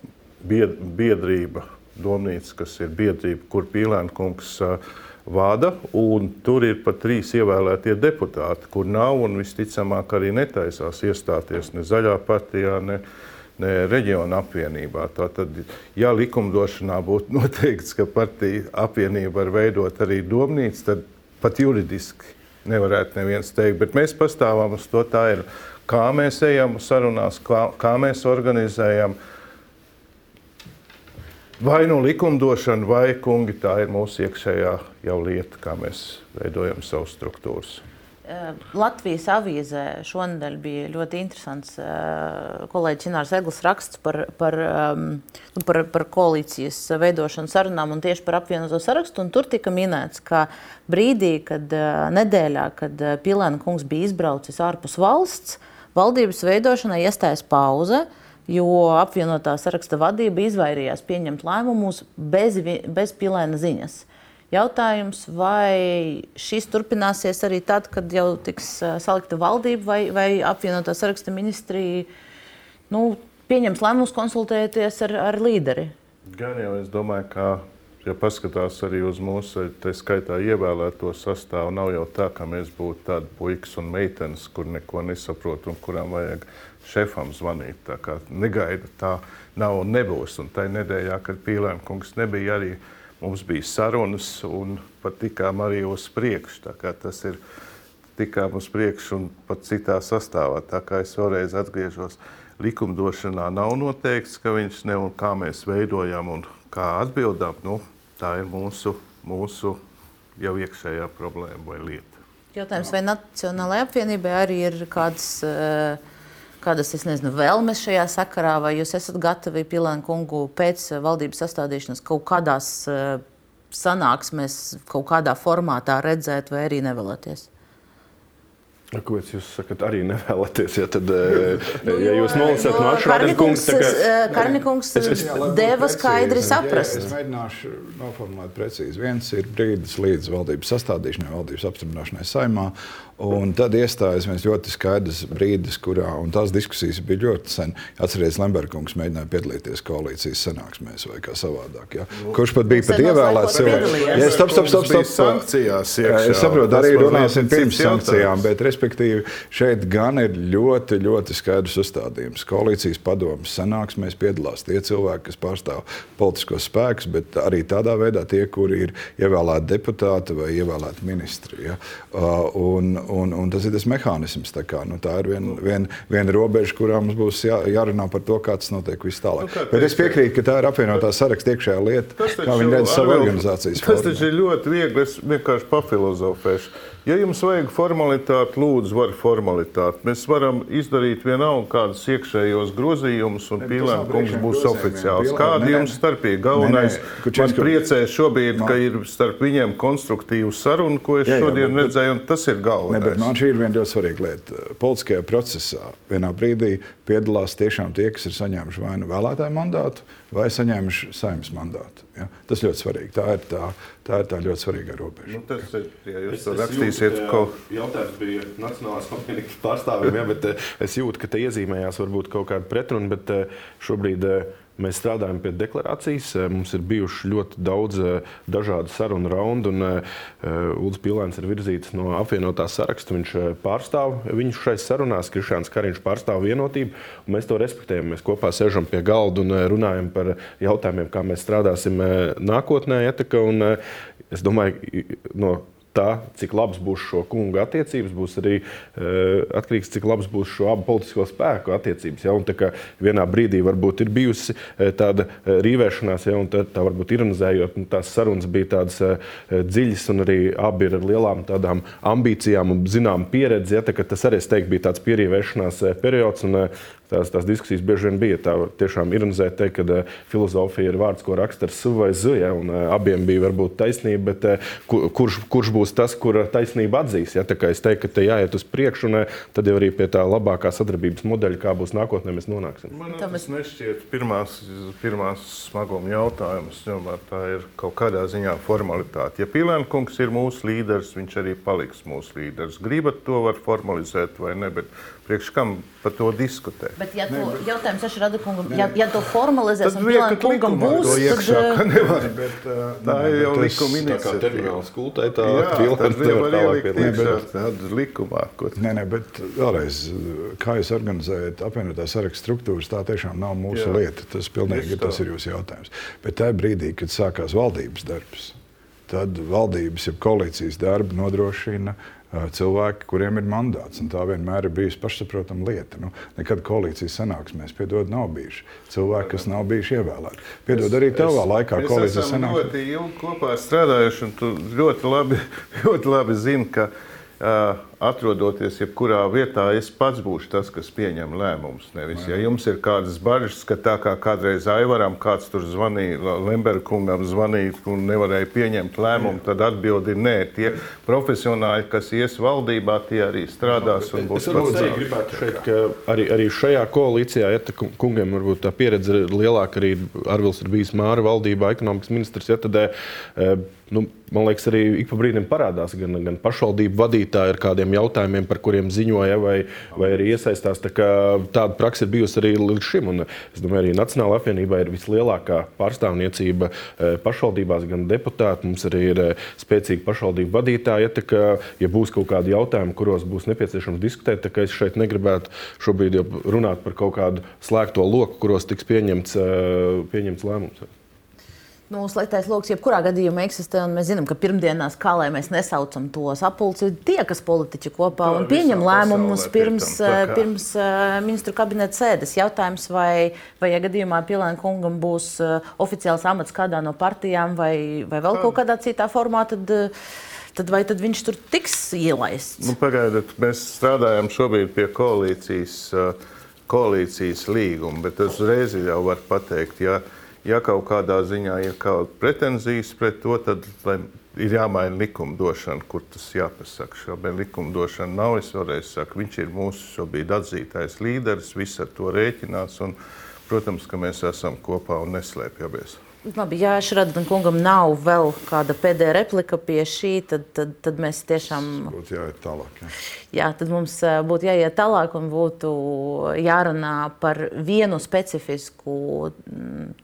biedrība, domnīca, kas ir biedrība, kur Pilāna kungs uh, vada, un tur ir pat trīs ievēlētie deputāti, kur nav un visticamāk arī netaisās iestāties ne zaļā partijā, ne, ne reģiona apvienībā. Tātad, ja likumdošanā būtu noteikts, ka partija apvienība var veidot arī domnīcu, tad pat juridiski nevarētu neviens teikt, bet mēs pastāvam uz to, tā ir, kā mēs ejam sarunās, kā, kā mēs organizējam, uh, Vai nu likumdošana, vai kungi, tā ir mūsu iekšējā jau lieta, kā mēs veidojam savus struktūras. Eh, Latvijas avīzē šonadēļ bija ļoti interesants eh, kolēģis Inārs Eglis raksts par, par, ehm, nu, par, par koalīcijas veidošanu sarunām un tieši par apvienoto sarakstu. Un tur tika minēts, ka brīdī, kad eh, nedēļā, kad Pilēna kungs bija izbraucis ārpus valsts, valdības veidošanai iestājas pauze. Uh, jo apvienotā saraksta vadība izvairījās pieņemt lēmumus bez, bez pilēna ziņas. Jautājums, vai šis turpināsies arī tad, kad jau tiks salikta valdība, vai, vai apvienotā saraksta ministrija nu, pieņems lēmumus konsultēties ar, ar līderi? Gan jau es domāju, ka, ja paskatās arī uz mūsu, tā skaitā ievēlēto sastāvu, nav jau tā, ka mēs būtu tādi puikas un meitenes, kur neko nesaprot un kurām vajag šefam zvanīt. Tā kā negaida, tā nav un nebūs. Un tajā nedēļā, kad Pīlēm kungs nebija arī, mums bija sarunas un pat tikām arī uz priekšu. Tas ir tikām uz priekšu un pat citā sastāvā. Tā kā es vēlreiz atgriežos, likumdošanā nav noteikts, ka viņš ne un kā mēs veidojam un kā atbildam. Nu, tā ir mūsu, mūsu jau iekšējā problēma vai lieta. Jautājums, vai Nacionālajai apvienībai arī ir kāds uh, kādas nezinu, vēlmes šajā sakarā, vai jūs esat gatavi Pilēnu kungu pēc valdības sastādīšanas kaut kādās uh, sanāksmēs, kaut kādā formātā redzēt, vai arī nevēlaties? Ko jūs sakat, arī nevēlaties? Ja, tad, nu, ja jūs nolasat no Šrādīkungs, tad Karnikungs deva skaidri saprast. Es mēģināšu noformulēt precīzi. Viens ir brīdis līdz valdības sastādīšanai, valdības apstiprināšanai saimā, Un tad iestājas viens ļoti skaidrs brīdis, kurā tās diskusijas bija ļoti sen. Atcerieties, Lembergs mēģināja piedalīties koalīcijas sanāksmēs vai kā savādāk. Ja? Nu, Kurš pat bija pat ievēlēts cilvēks? Ja, stop, stop, stop, stop. Sankcijās iekšā. Es saprotu, arī runāsim pirms sankcijām, bet respektīvi šeit gan ir ļoti, ļoti skaidrs uzstādījums. Koalīcijas padomas sanāksmēs piedalās tie cilvēki, kas pārstāv politiskos spēkus, bet arī tādā veidā tie, kuri ir ievēlēti deputāti vai ievēlēti ministri. Ja? Uh, un, un, un tas ir tas mehānisms. Tā, kā, nu, tā ir viena vien, vien robeža, kurā mums būs jā, jārunā par to, kā tas notiek vis tālāk. Nu, Bet es piekrītu, ka tā ir apvienotā saraksta iekšējā lieta, kā viņi redz savu organizācijas. Tas taču ir ļoti viegli. Es vienkārši pafilozofēšu. Ja jums vajag formalitāti, lūdzu, var formalitāti. Mēs varam izdarīt vienalga kādus iekšējos grozījumus, un Pīlēna kungs būs oficiāls. Kāda jums starpība? Galvenais, man priecē šobrīd, ka ir starp viņiem konstruktīva saruna, ko es jā, jā, šodien bet, redzēju, un tas ir galvenais. Ne, man šī ir viena ļoti svarīga lieta. Politiskajā procesā vienā brīdī piedalās tiešām tie, kas ir saņēmuši vai nu vēlētāju mandātu, vai saņēmuši saimnes mandātu. Ja? Tas ļoti svarīgi. Tā ir tā, tā, ir tā ļoti svarīga robeža. Nu, tas ir, ja jūs es, to rakstīsiet, ko... Jautājums bija Nacionālās apvienības pārstāvjiem, ja, bet eh, es jūtu, ka te iezīmējās varbūt kaut kāda pretruna, bet eh, šobrīd eh, Mēs strādājam pie deklarācijas. Mums ir bijuši ļoti daudz dažādu sarunu raundu. Ulrichs Pilēns ir virzīts no apvienotās saraksta. Viņš pārstāv viņu šai sarunās. Krišāns Kariņš pārstāv vienotību. Mēs to respektējam. Mēs kopā sēžam pie galda un runājam par jautājumiem, kā mēs strādāsim nākotnē. Etaka, un, es domāju, no tā, cik labs būs šo kungu attiecības, būs arī uh, atkarīgs, cik labs būs šo abu politisko spēku attiecības. Ja? Un, tā vienā brīdī varbūt ir bijusi uh, tāda uh, rīvēšanās, ja? un tā, tā varbūt ironizējot, nu, tās sarunas bija tādas uh, dziļas, un arī abi ir ar lielām tādām ambīcijām un zinām pieredzi. Ja? Tā, tas arī, es teiktu, bija tāds pierīvēšanās periods. Un, uh, tās, tās diskusijas bieži vien bija. Tā tiešām ironizēt, teikt, ka uh, filozofija ir vārds, ko raksta ar suvu vai zu, ja, un uh, abiem bija varbūt taisnība, bet uh, kurš, kurš būs tas, kura taisnība atzīs? Ja, es teiktu, ka te jāiet uz priekšu, un tad jau arī pie tā labākā sadarbības modeļa, kā būs nākotnē, mēs nonāksim. Man tas nešķiet pirmās, pirmās smaguma jautājums, tomēr tā ir kaut kādā ziņā formalitāte. Ja Pilēna kungs ir mūsu līderis, viņš arī paliks mūsu līderis. Gribat to var formalizēt vai ne, bet Priekš kam par to diskutēt? Bet, ja to jautājums ir Rada kungam, ja, ja to formalizēs un Pilēna kungam būs, tad iekšā, ka nevar, bet, uh, tā ir jau likuma iniciatīva. Tā kā termināls kultē, tā Pilēns nevar tālāk pielikt. Tāda likumā. Nē, nē, bet vēlreiz, kā jūs organizējat apvienotā saraksta struktūras, tā tiešām nav mūsu Jā. lieta. Tas pilnīgi tas ir jūsu jautājums. Bet tajā brīdī, kad sākās valdības darbs, tad valdības, ja koalīcijas darbu nodrošina cilvēki, kuriem ir mandāts. Tā vienmēr ir bijusi pašsaprotama lieta. Nu, nekad koalīcijas sanāksmēs, piedod, nav bijuši cilvēki, kas nav bijuši ievēlēti. Piedod, arī tavā es, laikā koalīcijas sanāksmēs. Mēs ļoti ilgi kopā strādājuši, un tu ļoti labi, ļoti labi zini, ka atrodoties jebkurā vietā, es pats būšu tas, kas pieņem lēmumus. Nevis, ja jums ir kādas bažas, ka tā kā kādreiz Aivaram kāds tur zvanīja, Lemberkungam zvanīja un nevarēja pieņemt lēmumu, tad atbildi ir nē. Tie profesionāļi, kas ies valdībā, tie arī strādās un būs ka arī, arī šajā koalīcijā, ja kungiem varbūt tā pieredze ir lielāka, arī Arvils ir bijis Māra valdībā, ekonomikas ministrs, ja tad, nu, man liekas, arī ik pa brīdim parādās gan, gan pašvaldību vadītāji ar kādiem jautājumiem, par kuriem ziņoja, vai, vai arī iesaistās. Tā tāda praksa ir bijusi arī līdz šim. Un es domāju, arī Nacionālajā apvienībā ir vislielākā pārstāvniecība eh, pašvaldībās, gan deputāti. Mums arī ir eh, spēcīgi pašvaldību vadītāji. Ja, kā, ja būs kaut kādi jautājumi, kuros būs nepieciešams diskutēt, tad es šeit negribētu šobrīd runāt par kaut kādu slēgto loku, kuros tiks pieņemts, eh, pieņemts lēmums. Nu, sliktais lokus, jebkurā gadījumā eksistē, un mēs zinām, ka pirmdienās, kā lai mēs nesaucam to sapulci, tie, kas politiķi kopā un pieņem lēmumus pirms, piekam, pirms uh, ministru kabineta sēdes. Jautājums, vai, vai ja gadījumā Pilēna kungam būs uh, oficiāls amats kādā no partijām vai, vai vēl kaut kādā citā formā, tad, uh, tad vai tad viņš tur tiks ielaists? Nu, pagaidiet, mēs strādājam šobrīd pie koalīcijas, koalīcijas līguma, bet es reizi jau varu pateikt, ja ja kaut kādā ziņā ir kaut pretenzijas pret to, tad ir jāmaina likumdošana, kur tas jāpasaka. Šobrīd likumdošana nav. Es vēlreiz saku, viņš ir mūsu šobrīd atzītais līderis, viss ar to rēķinās. Un, protams, ka mēs esam kopā un neslēpjamies. Labi, ja Šradam kungam nav vēl kāda pēdējā replika pie šī, tad, tad, tad mēs tiešām. Būtu jāiet tālāk. Jā. jā, tad mums būtu jāiet tālāk un būtu jārunā par vienu specifisku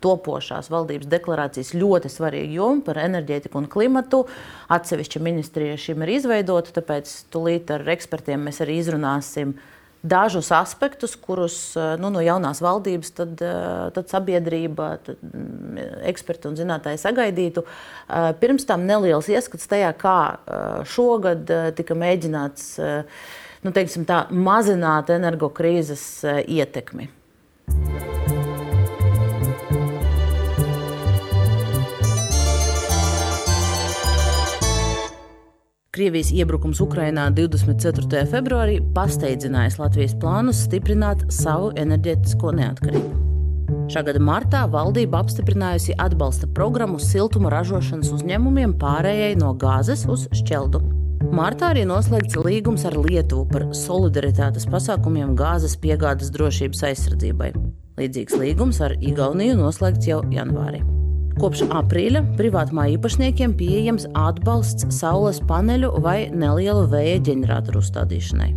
topošās valdības deklarācijas ļoti svarīgu jomu par enerģētiku un klimatu. Atsevišķa ministrija šim ir izveidota, tāpēc tūlīt ar ekspertiem mēs arī izrunāsim dažus aspektus, kurus eh, nu, no jaunās valdības tad, eh, tad sabiedrība, tad mm, eksperti un zinātnēji sagaidītu. Eh, pirms tam neliels ieskats tajā, kā šogad tika mēģināts nu, teiksim, tā, mazināt energokrīzes ietekmi. Krievijas iebrukums Ukrainā 24. februārī pasteidzinājis Latvijas plānus stiprināt savu enerģētisko neatkarību. Šā gada martā valdība apstiprinājusi atbalsta programmu siltuma ražošanas uzņēmumiem pārējai no gāzes uz šķeldu. Martā arī noslēgts līgums ar Lietuvu par solidaritātes pasākumiem gāzes piegādes drošības aizsardzībai. Līdzīgs līgums ar Igauniju noslēgts jau janvārī. Kopš aprīļa privātmā īpašniekiem pieejams atbalsts saules paneļu vai nelielu vēja ģeneratoru uzstādīšanai.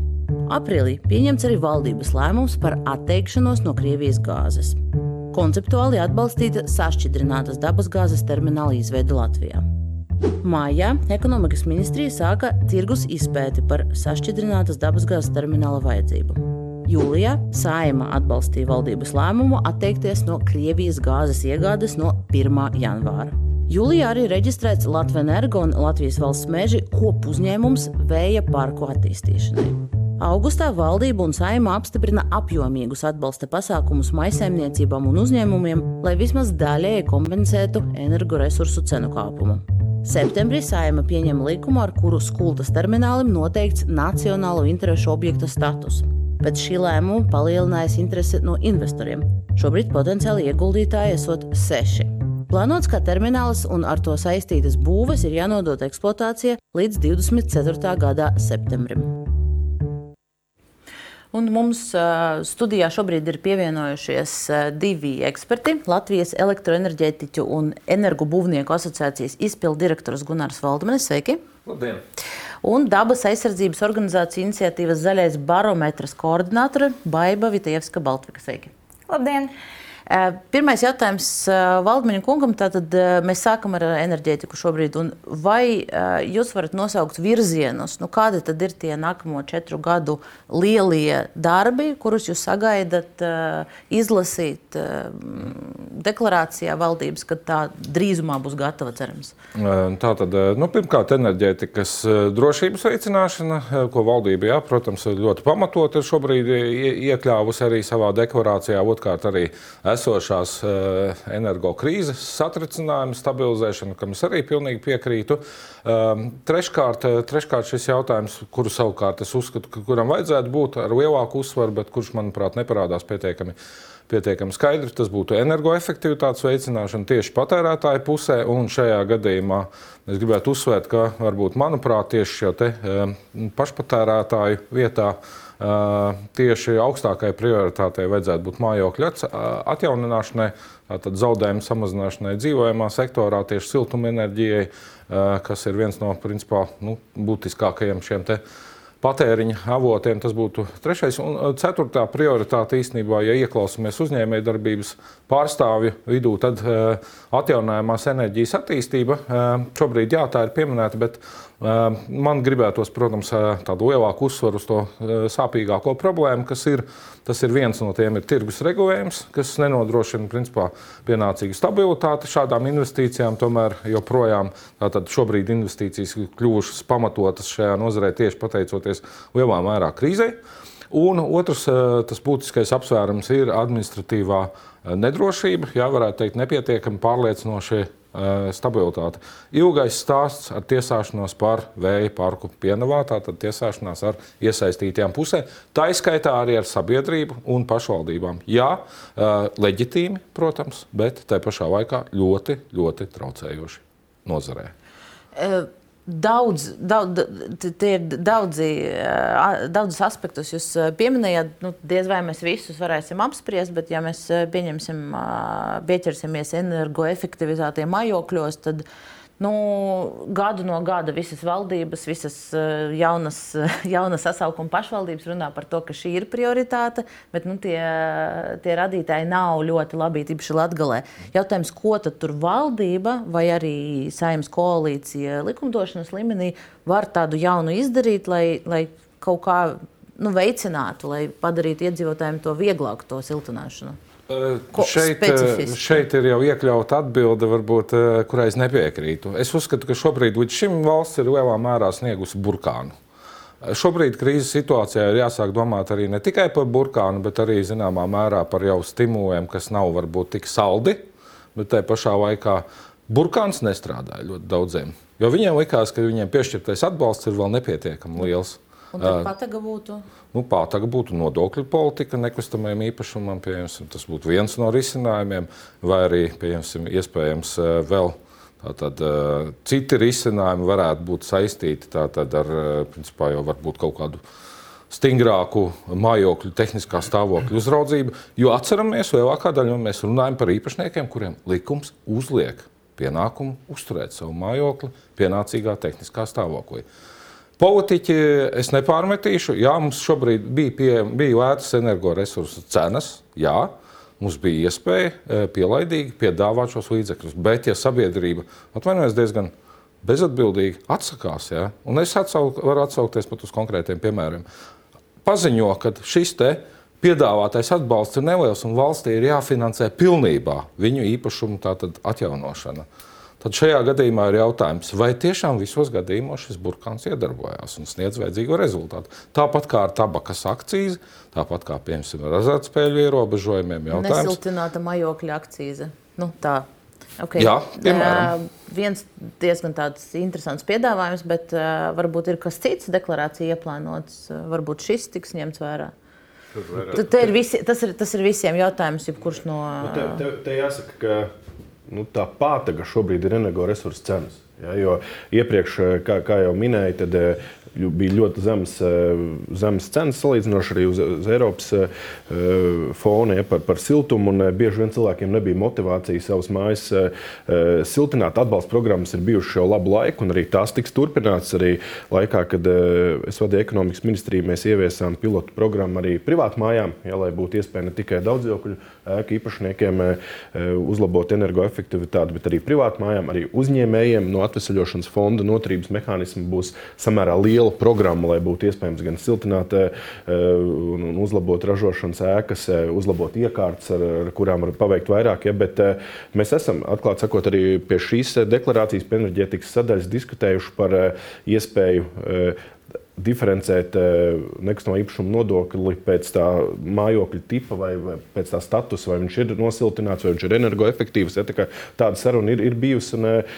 Aprīlī pieņemts arī valdības lēmums par atteikšanos no Krievijas gāzes. konceptuāli atbalstīta sašķidrinātas dabasgāzes termināla izveide Latvijā. Mājā ekonomikas ministrija sāka tirgus izpēti par sašķidrinātas dabasgāzes termināla vajadzību. Jūlijā Sājuma atbalstīja valdības lēmumu atteikties no Krievijas gāzes iegādes no 1. janvāra. Jūlijā arī reģistrēts Latvijas energo un Latvijas valsts meži kopu uzņēmums vēja parku attīstīšanai. Augustā valdība un saima apstiprina apjomīgus atbalsta pasākumus maisaimniecībām un uzņēmumiem, lai vismaz daļēji kompensētu energoresursu cenu kāpumu. Septembrī saima pieņem likumu, ar kuru skultas terminālim noteikts nacionālo interešu objekta status. Pēc šī lēmuma palielinājās interese no investoriem. Šobrīd potenciāli ieguldītāji esot seši. Plānots, ka termināls un ar to saistītas būves ir jānodot eksploatācija līdz 24. gada septembrim. Un mums studijā šobrīd ir pievienojušies divi eksperti. Latvijas elektroenerģētiķu un energobūvnieku asociācijas izpildu direktors Gunārs Valdmanis. Sveiki! Labdien! Un dabas aizsardzības organizācija iniciatīvas Zaļais barometrs koordinātore Baiba Vitievska Baltvika. Sveiki! Labdien! Pirmais jautājums Valdmaņa kungam. Tātad mēs sākam ar enerģētiku šobrīd. Vai jūs varat nosaukt virzienus, nu, kādi tad ir tie nākamo četru gadu lielie darbi, kurus jūs sagaidat izlasīt deklarācijā valdības, kad tā drīzumā būs gatava, cerams? Tātad, nu, pirmkārt, enerģētikas drošības veicināšana, ko valdība, jā, protams, ļoti pamatot ir šobrīd iekļāvusi arī savā deklarācijā. Otkārt, arī esošās uh, energokrīzes satricinājumu, stabilizēšanu, kam es arī pilnīgi piekrītu. Um, treškārt, eh, treškārt šis jautājums, kuru savukārt es uzskatu, ka kuram vajadzētu būt ar lielāku uzsvaru, bet kurš, manuprāt, neparādās pietiekami. Pietiekami skaidri, tas būtu energoefektivitātes veicināšana tieši patērētāju pusē. Un šajā gadījumā es gribētu uzsvērt, ka varbūt, manuprāt, tieši te, um, pašpatērētāju vietā uh, tieši augstākai prioritātei vajadzētu būt mājokļu atjaunināšanai, tātad zaudējumu samazināšanai dzīvojamā sektorā, tieši siltumenerģijai, kas ir viens no principā, nu, būtiskākajiem šiem patēriņa avotiem. Tas būtu trešais. Un ceturtā prioritāte īstenībā, ja ieklausāmies uzņēmējdarbības pārstāvju vidū, tad atjaunojamās enerģijas attīstība šobrīd jā, tā ir pieminēta, bet Man gribētos, protams, tādu lielāku uzsvaru uz to sāpīgāko problēmu, kas ir. Tas ir viens no tiem, ir tirgus regulējums, kas nenodrošina principā, pienācīgu stabilitāti šādām investīcijām. Tomēr joprojām šobrīd investīcijas kļuvušas pamatotas šajā nozarē tieši pateicoties lielā mērā krīzei. Un otrs, tas būtiskais apsvērums ir administratīvā nedrošība, jā, varētu teikt, nepietiekami pārliecinošie Eh, stabilitāte. Ilgais stāsts ar tiesāšanos par vēja parku pienavā, tātad tiesāšanās ar iesaistītajām pusēm, tā izskaitā arī ar sabiedrību un pašvaldībām. Jā, eh, leģitīmi, protams, bet tā pašā laikā ļoti, ļoti traucējoši nozarē. Uh Daudz, daudz, tie ir daudzi, daudzus aspektus jūs pieminējāt. Nu, diez vai mēs visus varēsim apspriest, bet, ja mēs pieņemsim, pieķersimies energoefektivitātiem mājokļos, tad uh, Nu, gadu no gada visas valdības, visas eh, jaunas, jaunas sasaukuma pašvaldības runā par to, ka šī ir prioritāte, bet nu, tie, tie radītāji nav ļoti labi, tīpaši Latvijā. Jautājums, ko tad tur valdība vai arī saimnes koalīcija likumdošanas līmenī var tādu jaunu izdarīt, lai, lai kaut kā nu, veicinātu, lai padarītu iedzīvotājiem to vieglāku, to siltināšanu? Ko šeit, specifiski? šeit ir jau iekļauta atbilde, varbūt, kurai es nepiekrītu. Es uzskatu, ka šobrīd līdz šim valsts ir lielā mērā sniegusi burkānu. Šobrīd krīzes situācijā ir jāsāk domāt arī ne tikai par burkānu, bet arī zināmā mērā par jau stimuliem, kas nav varbūt tik saldi, bet tajā pašā laikā burkāns nestrādāja ļoti daudziem. Jo viņiem likās, ka viņiem piešķirtais atbalsts ir vēl nepietiekami liels. Un tad pataga būtu? Nu, pātaga būtu nodokļu politika nekustamajam īpašumam. Tas būtu viens no risinājumiem, vai arī iespējams vēl tātad, citi risinājumi varētu būt saistīti tātad, ar principā, jau varbūt kaut kādu stingrāku mājokļu tehniskā stāvokļa uzraudzību. Jo atceramies, lielākā daļa mēs runājam par īpašniekiem, kuriem likums uzliek pienākumu uzturēt savu mājokli pienācīgā tehniskā stāvoklī. Politiķi es nepārmetīšu. Jā, mums šobrīd bija, pie, bija lētas energoresursu cenas. Jā, mums bija iespēja pielaidīgi piedāvāt šos līdzekļus. Bet, ja sabiedrība atvainojas diezgan bezatbildīgi, atsakās, ja, un es atsauk, varu atsaukties pat uz konkrētiem piemēriem, paziņo, ka šis te piedāvātais atbalsts ir neliels un valstī ir jāfinansē pilnībā viņu īpašumu atjaunošana. Tad šajā gadījumā ir jautājums, vai tiešām visos gadījumos šis burkāns iedarbojās un sniedz vajadzīgo rezultātu. Tāpat kā ar tabakas akcīzi, tāpat kā piemēram ar azartspēļu ierobežojumiem. Jautājums. Nesiltināta majokļa akcīze. Nu, tā. Okay. Jā, piemēram. Uh, viens diezgan interesants piedāvājums, bet uh, varbūt ir kas cits deklarācija ieplānots. Uh, varbūt šis tiks ņemts vērā. Ir visi, tas, ir, tas ir visiem jautājums, kurš no. Nu, te, te, te jāsaka, ka nu, tā pātaga šobrīd ir energoresursu cenas. Ja, jo iepriekš, kā, kā jau minēju, tad bija ļoti zemes, eh, zemes cenas salīdzinoši arī uz, uz Eiropas eh, fona ja, par, par siltumu. Eh, bieži vien cilvēkiem nebija motivācija savas mājas siltināt. Atbalsta programmas ir bijušas jau labu laiku, un arī tās tiks turpināts. Arī laikā, kad es vadīju ekonomikas ministriju, mēs ieviesām pilotu programmu arī privātu mājām, ja, lai būtu iespēja ne tikai daudzdzīvokļu ēku īpašniekiem uzlabot energoefektivitāti, bet arī privātu mājām, arī uzņēmējiem no atvesaļošanas fonda noturības mehānismu būs samērā liela programma, lai būtu iespējams gan siltināt eh, un uzlabot ražošanas ēkas, uzlabot iekārtas, ar, ar kurām var paveikt vairāk. Ja, bet mēs esam, atklāti sakot, arī pie šīs deklarācijas pie enerģētikas sadaļas diskutējuši par iespēju diferencēt eh, nekustamā īpašuma nodokli pēc tā mājokļa tipa vai, pēc tā statusa, vai viņš ir nosiltināts, vai viņš ir energoefektīvs. Ja, tā tāda saruna ir, ir bijusi. Un, eh,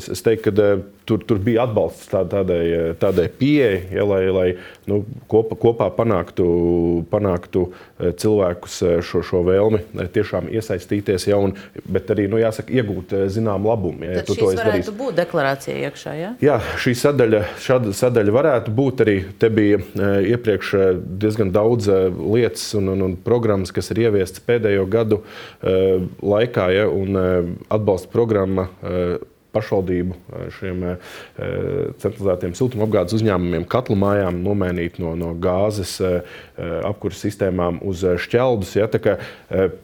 es, teiktu, ka eh, tur, tur bija atbalsts tā, tādai, tādai pieejai, ja, lai, lai nu, kopā, kopā panāktu, panāktu cilvēkus šo, šo vēlmi tiešām iesaistīties, ja, un, bet arī nu, jāsaka, iegūt zināmu labumu. Ja, Tad ja to varētu būt deklarācija iekšā. Ja? Jā, šī sadaļa, sadaļa varētu būt būt arī. Te bija e, iepriekš e, diezgan daudz e, lietas un, un, un programmas, kas ir ieviestas pēdējo gadu laikā, ja, un atbalsta programma pašvaldību šiem centralizētiem siltumapgādes uzņēmumiem, katlu mājām nomainīt no, no gāzes apkurses sistēmām uz šķeldus. Ja, kā,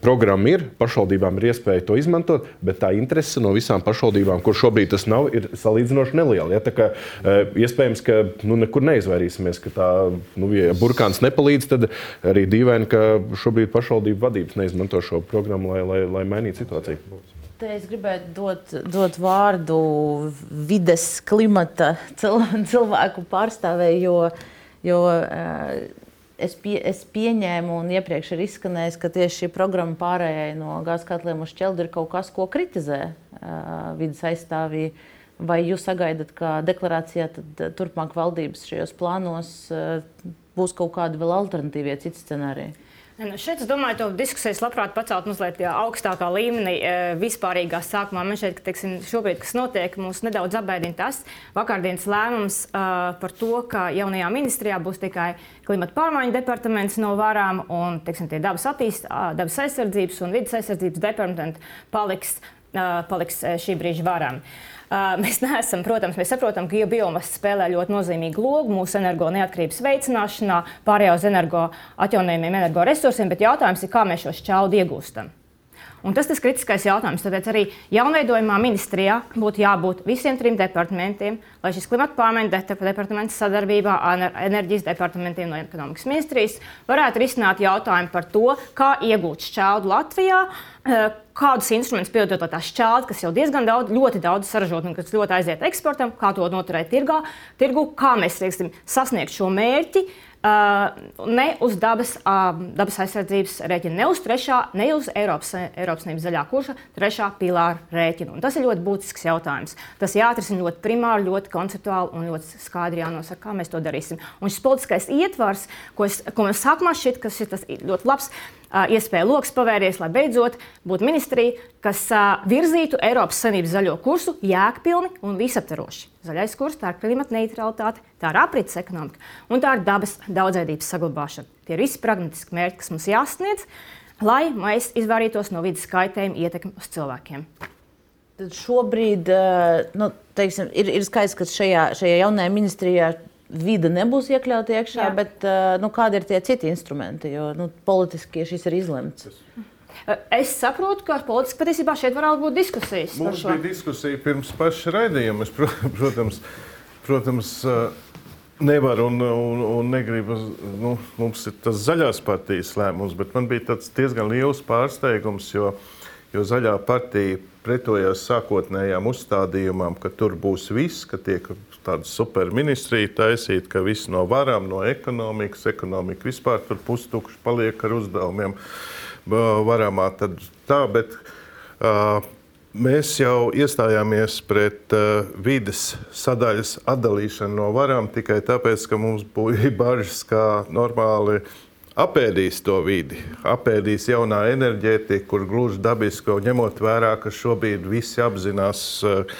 programma ir, pašvaldībām ir iespēja to izmantot, bet tā interese no visām pašvaldībām, kur šobrīd tas nav, ir salīdzinoši neliela. Ja, kā, iespējams, ka nu, nekur neizvairīsimies, ka tā nu, ja burkāns nepalīdz, tad arī dīvaini, ka šobrīd pašvaldību vadības neizmanto šo programmu, lai, lai, lai mainītu situāciju. Te es gribētu dot, dot vārdu vides, klimata cilvēku pārstāvēju, jo, jo eh, es, pie, es pieņēmu un iepriekš ir izskanējis, ka tieši šī programma pārējai no gāzes katliem uz ķeldu ir kaut kas, ko kritizē eh, vidas aizstāvji. Vai jūs sagaidat, ka deklarācijā tad, turpmāk valdības šajos plānos eh, būs kaut kādi vēl alternatīvie citi scenāriji? Nu šeit es domāju, ka diskusijas labprāt pacelt mazliet augstākā līmenī, e, vispārīgā sākumā. Man šeit, ka teiksim, šobrīd, kas notiek, mūs nedaudz apbēdina tas vakardienas lēmums uh, par to, ka jaunajā ministrijā būs tikai klimata pārmaiņu departaments no varām un teiksim, dabas, attīst, dabas aizsardzības un vidas aizsardzības departamenti paliks, uh, paliks šī brīža varām. Uh, Mēs neesam, protams, mēs saprotam, ka biomasa spēlē ļoti nozīmīgu lomu mūsu energo neatkarības veicināšanā, pārējā uz energo atjaunojumiem energoresursiem, bet jautājums ir, kā mēs šo šķaudu iegūstam. Un tas ir kritiskais jautājums. Tāpēc arī jaunveidojumā ministrijā būtu jābūt visiem trim departamentiem, lai šis klimata pārmaiņu departaments sadarbībā ar enerģijas departamentiem no ekonomikas ministrijas varētu risināt jautājumu par to, kā iegūt šķeldu Latvijā. Eh, kādus instrumentus piedot tā šķelda, kas jau diezgan daudz, ļoti daudz saražot un kas ļoti aiziet eksportam, kā to noturēt tirgā, tirgu, kā mēs teiksim, sasniegt šo mērķi, ne uz dabas, uh, dabas aizsardzības rēķina, ne uz trešā, ne uz Eiropas, Eiropas Savienības zaļā kurša, trešā pilāra rēķina. Un tas ir ļoti būtisks jautājums. Tas jāatrisina ļoti primāri, ļoti konceptuāli un ļoti skaidri jānosaka, kā mēs to darīsim. Un šis politiskais ietvars, ko, es, ko man sākumā šķiet, kas ir tas ļoti labs, iespēja lokus pavēries, lai beidzot būtu ministrija, kas virzītu Eiropas Savienības zaļo kursu jēgpilni un visaptveroši. Zaļais kurs tā ir klimata neutralitāte, tā ir aprits ekonomika un tā ir dabas daudzveidības saglabāšana. Tie ir visi pragmatiski mērķi, kas mums jāsasniedz, lai mēs izvairītos no vidas kaitējuma ietekmi uz cilvēkiem. Tad šobrīd nu, teiksim, ir, ir skaidrs, ka šajā, šajā jaunajā ministrijā vide nebūs iekļauta iekšā, Jā. bet nu, kādi ir tie citi instrumenti? Jo nu, politiski šis ir izlemts. Es saprotu, ka politiski patiesībā šeit varētu būt diskusijas. Mums bija diskusija pirms paša raidījuma. Es, protams, protams nevaru un, un, un negribu. Nu, mums ir tas zaļās partijas lēmums, bet man bija diezgan liels pārsteigums, jo, jo zaļā partija pretojās sākotnējām uzstādījumam, ka tur būs viss, ka tiek tāda superministrija taisīta, ka viss no varām, no ekonomikas, ekonomika vispār tur pustukši paliek ar uzdevumiem varamā. Tad tā, bet uh, mēs jau iestājāmies pret uh, vides sadaļas atdalīšanu no varām tikai tāpēc, ka mums bija bažas, kā normāli apēdīs to vidi, apēdīs jaunā enerģētika, kur gluži dabiski, ņemot vērā, ka šobrīd visi apzinās, uh,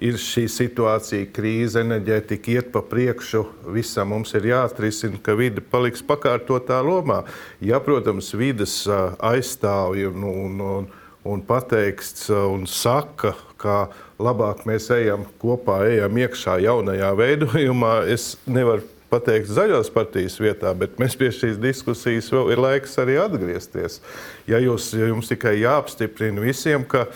ir šī situācija, krīze, enerģētika iet pa priekšu, visam mums ir jāatrisina, ka vide paliks pakārtotā lomā. Ja, protams, vides aizstāvja un, un, un, un pateiks un saka, ka labāk mēs ejam kopā, ejam iekšā jaunajā veidojumā, es nevaru pateikt zaļās partijas vietā, bet mēs pie šīs diskusijas vēl ir laiks arī atgriezties. Ja, jūs, ja jums tikai jāapstiprina visiem, ka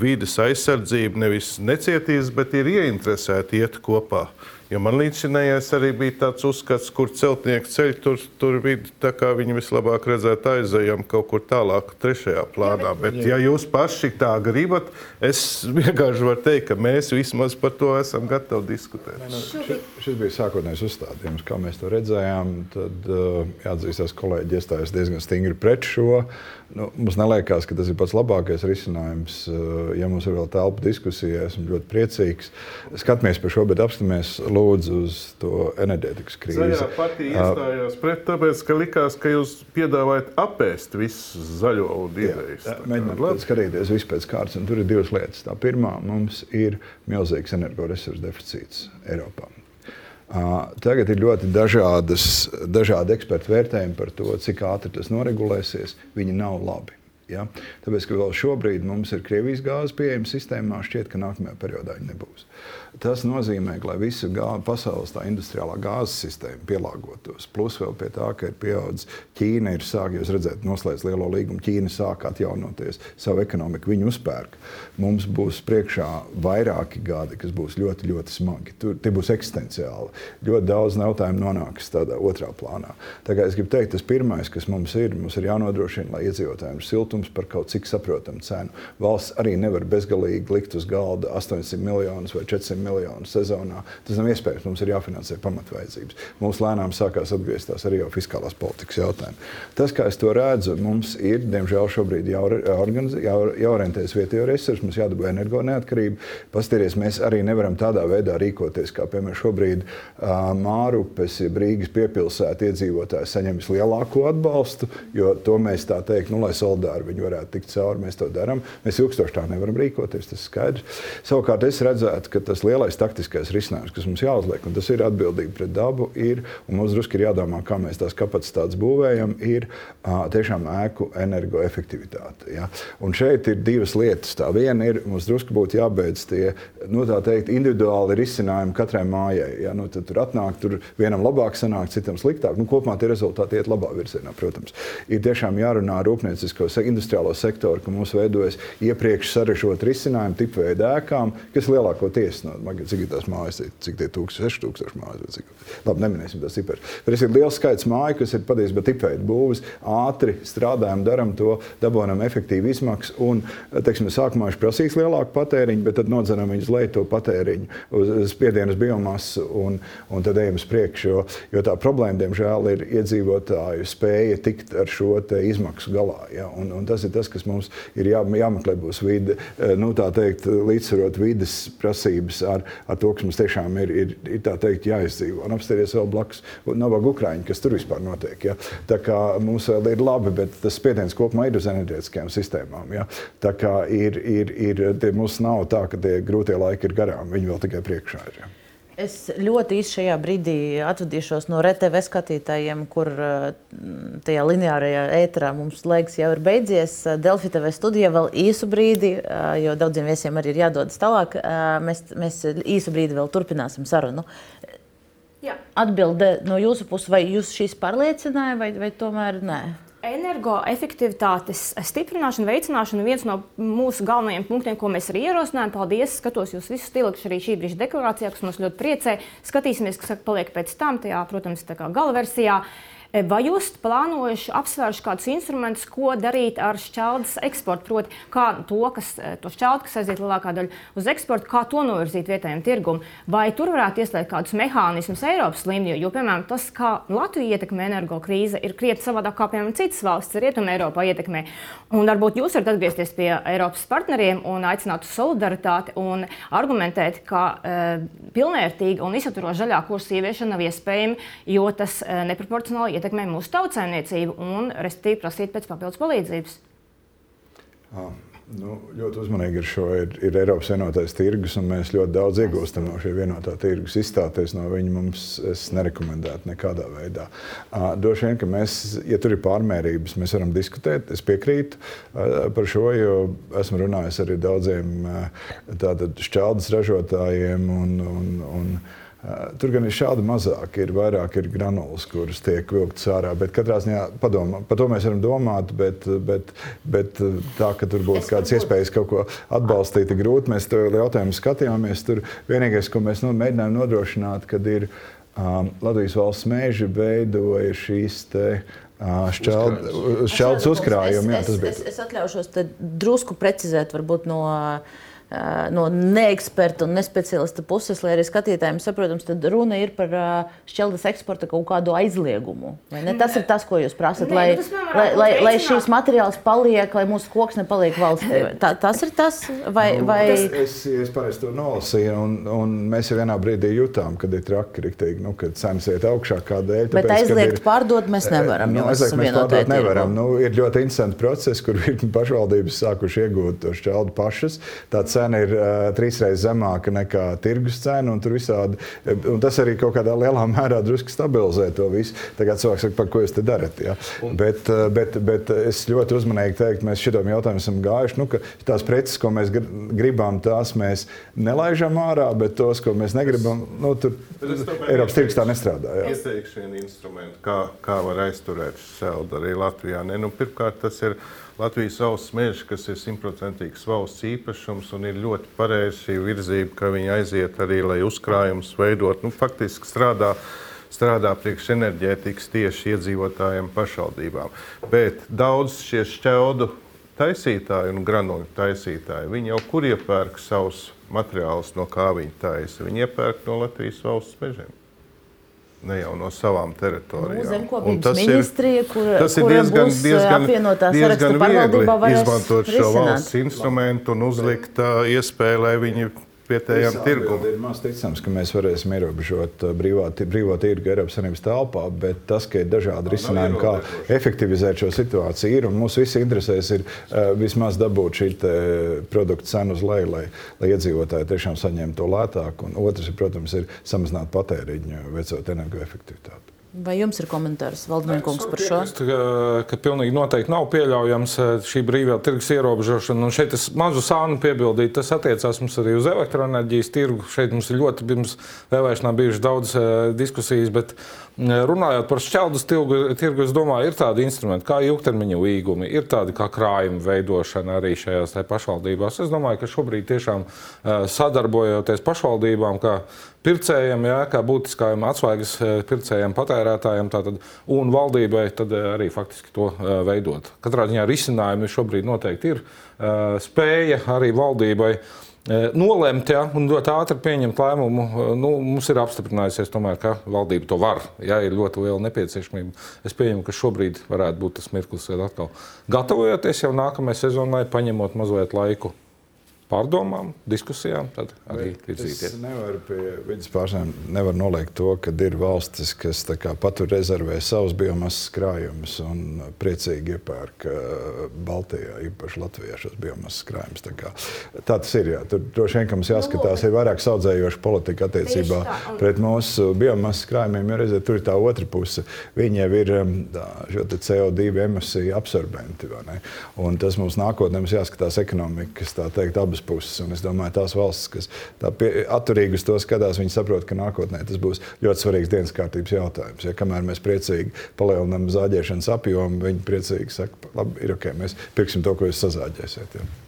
vides aizsardzība nevis necietīs, bet ir ieinteresēti iet kopā. Jo man līdzinājās arī bija tāds uzskats, kur celtnieki ceļ, tur, tur vidi, tā kā viņi vislabāk redzētu aizējam kaut kur tālāk, trešajā plānā. Jā, bet, bet ja jūs paši tā gribat, es vienkārši varu teikt, ka mēs vismaz par to esam gatavi diskutēt. Ne, nu, šis, šis bija sākotnējs uzstādījums, kā mēs to redzējām. Tad jāatzīstās, kolēģi iestājas diezgan stingri pret šo. Nu, mums neliekas, ka tas ir pats labākais risinājums. Uh, ja mums ir vēl telpa diskusijai, esmu ļoti priecīgs. Skatāmies par šo, bet apstāmies lūdzu uz to enerģētikas krīzi. Zaļā partija iestājās pret, tāpēc, ka likās, ka jūs piedāvājat apēst visu zaļo ideju. Mēģināt skatīties vispār pēc kārtas, un tur ir divas lietas. Tā pirmā, mums ir milzīgs energoresursu deficīts Eiropā. Tagad ir ļoti dažādas, dažādi ekspertu vērtējumi par to, cik ātri tas noregulēsies. Viņi nav labi. Ja? Tāpēc, ka vēl šobrīd mums ir Krievijas gāzes pieejama sistēmā, šķiet, ka nākamajā periodā viņa nebūs. Tas nozīmē, ka, visa gā, pasaules industriālā gāzes sistēma pielāgotos, plus vēl pie tā, ka ir pieaudzis Ķīna, ir sākusi, jūs redzat, noslēdz lielo līgumu, Ķīna sāk atjaunoties savu ekonomiku, viņi uzpērk. Mums būs priekšā vairāki gadi, kas būs ļoti, ļoti smagi. Tur būs eksistenciāli. Ļoti daudz jautājumu nonāks tādā otrā plānā. Tā kā es gribu teikt, tas pirmais, kas mums ir, mums ir jānodrošina, lai iedzīvotājiem ir siltums par kaut cik saprotamu cenu. Valsts arī nevar bezgalīgi likt uz galda 800 miljonus vai 400 miljonus miljonu sezonā. Tas nav iespējams. Mums ir jāfinansē pamatvajadzības. Mums lēnām sākās atgriezties arī jau fiskālās politikas jautājumi. Tas, kā es to redzu, mums ir, diemžēl, šobrīd jāorientējas vietējo resursu, mums jādabū energo neatkarība. Pastāties, mēs arī nevaram tādā veidā rīkoties, kā piemēram šobrīd Mārupes, Rīgas piepilsēta iedzīvotāji saņem vislielāko atbalstu, jo to mēs tā teikt, nu, lai solidāri viņi varētu tikt cauri, mēs to darām. Mēs ilgstoši tā nevaram rīkoties, tas ir skaidrs. Savukārt es redzētu, ka tas lielākais lielais taktiskais risinājums, kas mums jāuzliek, un tas ir atbildīgi pret dabu, ir, un mums drusku ir jādomā, kā mēs tās kapacitātes būvējam, ir uh, tiešām ēku energoefektivitāte. Ja? Un šeit ir divas lietas. Tā viena ir, mums drusku būtu jābeidz tie nu, teikt, individuāli risinājumi katrai mājai. Ja? Nu, tur atnāk, tur vienam labāk sanāk, citam sliktāk. Nu, kopumā tie rezultāti iet labā virzienā, protams. Ir tiešām jārunā ar rūpniecisko industriālo sektoru, ka mums veidojas iepriekš sarežģīti risinājumi tipveida ēkām, kas lielākoties no cik ir tās mājas, cik tie tūkstoši, seši tūkstoši mājas. Cik, labi, neminēsim tās ciparas. Bet ir liels skaits māju, kas ir patiesībā tipveida būvis, ātri strādājam, darām to, dabūjam efektīvu izmaksu. Un, teiksim, sākumā viņš prasīs lielāku patēriņu, bet tad nodzenam viņu uz leju to patēriņu, uz spiedienas biomasu un, un tad ejam uz priekšu. Jo, jo tā problēma, diemžēl, ir iedzīvotāju spēja tikt ar šo izmaksu galā. Ja? Un, un tas ir tas, kas mums ir jā, jāmeklē, būs vide, nu, teikt, līdzsvarot vidas prasības ar, ar to, kas mums tiešām ir, ir, ir teikt, jāizdzīvo. Un apstāties vēl blakus nabaga Ukraiņa, kas tur vispār notiek. Ja? Tā kā mums vēl ir labi, bet tas spiediens kopumā ir uz enerģētiskajām sistēmām. Ja? Tā kā ir, ir, ir, tie mums nav tā, ka tie grūtie laiki ir garām, viņi vēl tikai priekšā ir. Ja? Es ļoti īsi šajā brīdī atvadīšos no RTV skatītājiem, kur tajā lineārajā ēterā mums laiks jau ir beidzies. Delfi TV studijā vēl īsu brīdi, jo daudziem viesiem arī ir jādodas tālāk. Mēs, mēs īsu brīdi vēl turpināsim sarunu. Jā. Atbilde no jūsu puses, vai jūs šīs pārliecināja, vai, vai tomēr nē? Energoefektivitātes stiprināšana, veicināšana ir viens no mūsu galvenajiem punktiem, ko mēs arī ierosinājām. Paldies! Skatos jūs visus ielikuši arī šī brīža deklarācijā, kas mums ļoti priecē. Skatīsimies, kas paliek pēc tam, tajā, protams, tā kā gala versijā. E, vai jūs plānojuši, apsvēruši kādus instrumentus, ko darīt ar šķeldes eksportu? Proti, kā to, kas, e, to šķeldu, kas aiziet lielākā daļa uz eksportu, kā to novirzīt vietējiem tirgumam? Vai tur varētu ieslēgt kādus mehānismus Eiropas līmenī? Jo, piemēram, tas, kā Latvija ietekmē energo krīze, ir krietni savādāk kā, piemēram, citas valsts Rietumē Eiropā ietekmē. Un varbūt jūs varat atgriezties pie Eiropas partneriem un aicināt uz solidaritāti un argumentēt, ka e, pilnvērtīga un izsaturoša zaļā kursa ieviešana nav iespējama, jo tas e, neproporcionāli ietekmē mūsu tautsēmniecību un, respektīvi, prasīt pēc papildus palīdzības? Ah. Nu, ļoti uzmanīgi ir šo ir, ir Eiropas vienotais tirgus, un mēs ļoti daudz iegūstam no šī vienotā tirgus. Izstāties no viņa mums nerekomendētu nekādā veidā. Droši vien, ka mēs, ja tur ir pārmērības, mēs varam diskutēt. Es piekrītu par šo, jo esmu runājis arī daudziem šķeldes ražotājiem. Un, un, un, Tur gan ir šādi mazāk, ir vairāk ir granulas, kuras tiek vilktas ārā. Bet katrā ziņā padomā, par to mēs varam domāt, bet, bet, bet tā, ka tur būtu kādas iespējas kaut ko atbalstīt, ir grūti. Mēs to jautājumu skatījāmies. Tur vienīgais, ko mēs nu, mēģinājām nodrošināt, kad ir um, Latvijas valsts mēži veidoja šīs te, uh, šķeldas uzkrājumi. Es, es, es, es atļaušos drusku precizēt varbūt no. Uh, no neeksperta un nespeciālista puses, lai arī skatītājiem saprotams, tad runa ir par šķeldes eksporta kaut kādu aizliegumu. Tas ir tas, ko jūs prasat, lai, nu, lai, lai, lai šīs materiāls paliek, lai mūsu koks nepaliek valstī. Tā, tas ir tas, vai. Nu, vai... Tas, es, es pareizi to nolasīju, un, un mēs jau vienā brīdī jutām, kad ir traki, riktīgi, nu, kad cenas iet augšā kādēļ. Bet aizliegt ir, pārdot mēs nevaram. Nu, aizliegt mēs pārdot nevaram. Nu, ir ļoti interesants process, kur virkni pašvaldības sākuši iegūt to šķeldu pašas. Tāds cena ir uh, trīsreiz zemāka nekā tirgus cena. Un visādi, un tas arī kaut kādā lielā mērā drusku stabilizē to visu. Tagad cilvēks saka, ko jūs te darat. Ja? Un... Bet, bet, bet es ļoti uzmanīgi teiktu, mēs šitam jautājumam esam gājuši. Nu, tās preces, ko mēs gribam, tās mēs nelaižam ārā, bet tos, ko mēs negribam, nu, tur Eiropas tirgus tā nestrādā. Jā. Ieteikšu vienu instrumentu, kā, kā var aizturēt šādu arī Latvijā. Ne, nu, pirmkārt, tas ir Latvijas valsts meža, kas ir simtprocentīgs valsts īpašums, un ir ļoti pareiza šī virzība, ka viņi aiziet arī, lai uzkrājumus veidot. Nu, faktiski strādā strādā priekš enerģētikas tieši iedzīvotājiem pašvaldībām. Bet daudz šie šķeldu taisītāji un granuļu taisītāji, viņi jau kur iepērk savus materiālus, no kā viņi taisa. Viņi iepērk no Latvijas valsts mežiem ne jau no savām teritorijām. Nu, Zemkopības ministrija, kur, tas ir diezgan, diezgan, diezgan viegli izmantot šo valsts instrumentu un uzlikt uh, iespēju, lai viņi vietējām tirgumam. Ir maz ticams, ka mēs varēsim ierobežot uh, brīvā, brīvā tirgu Eiropas Savienības telpā, bet tas, ka ir dažādi risinājumi, kā efektivizēt šo situāciju, ir un mūsu visi interesēs ir uh, vismaz dabūt šī produkta cenu uz leju, lai, lai iedzīvotāji tiešām saņemtu to lētāk. Un otrs, ir, protams, ir samazināt patēriņu, veicot energoefektivitāti. Vai jums ir komentārs, Valdemārs par šo? Ka, ka pilnīgi noteikti nav pieļaujams eh, šī brīvā tirgus ierobežošana. Un šeit es mazu sānu piebildīju, tas attiecās mums arī uz elektroenerģijas tirgu. Šeit mums ir ļoti pirms vēlēšanām bijušas daudz uh, diskusijas, bet uh, runājot par šķeldus tirgu, tirgu, es domāju, ir tādi instrumenti kā ilgtermiņa līgumi, ir tādi kā krājuma veidošana arī šajās pašvaldībās. Es domāju, ka šobrīd tiešām uh, sadarbojoties pašvaldībām, kā pircējiem, jā, kā būtiskajam atslēgas eh, pircējiem, patērētājiem tātad, un valdībai eh, arī faktiski to eh, veidot. Katrā ziņā risinājumi šobrīd noteikti ir. Spēja arī valdībai nolemt ja, un ļoti ātri pieņemt lēmumu. Nu, mums ir apstiprinājusies, tomēr, ka valdība to var. Ja ir ļoti liela nepieciešamība. Es pieņemu, ka šobrīd varētu būt tas mirklis, kad atkal gatavojoties jau nākamajai sezonai, paņemot mazliet laiku pārdomām, diskusijām, tad arī virzīties. Es nevaru pie vidas pārstāvjiem nevar noliekt to, ka ir valstis, kas patur rezervē savus biomasas krājumus un priecīgi iepērk uh, Baltijā, īpaši Latvijā šos biomasas krājumus. Tā, kā, tā tas ir. Jā. Tur droši vien mums jāskatās, ir vairāk saudzējoša politika attiecībā pret mūsu biomasas krājumiem, jo reizē tur ir tā otra puse. Viņi jau ir um, tā, CO2 emisiju absorbenti. Tas mums nākotnē mums jāskatās ekonomikas, tā teikt, abas abas puses. Un es domāju, tās valstis, kas tā atturīgi uz to skatās, viņi saprot, ka nākotnē tas būs ļoti svarīgs dienas kārtības jautājums. Ja, kamēr mēs priecīgi palielinām zāģēšanas apjomu, viņi priecīgi saka, labi, ir ok, mēs pirksim to, ko jūs sazāģēsiet. Ja.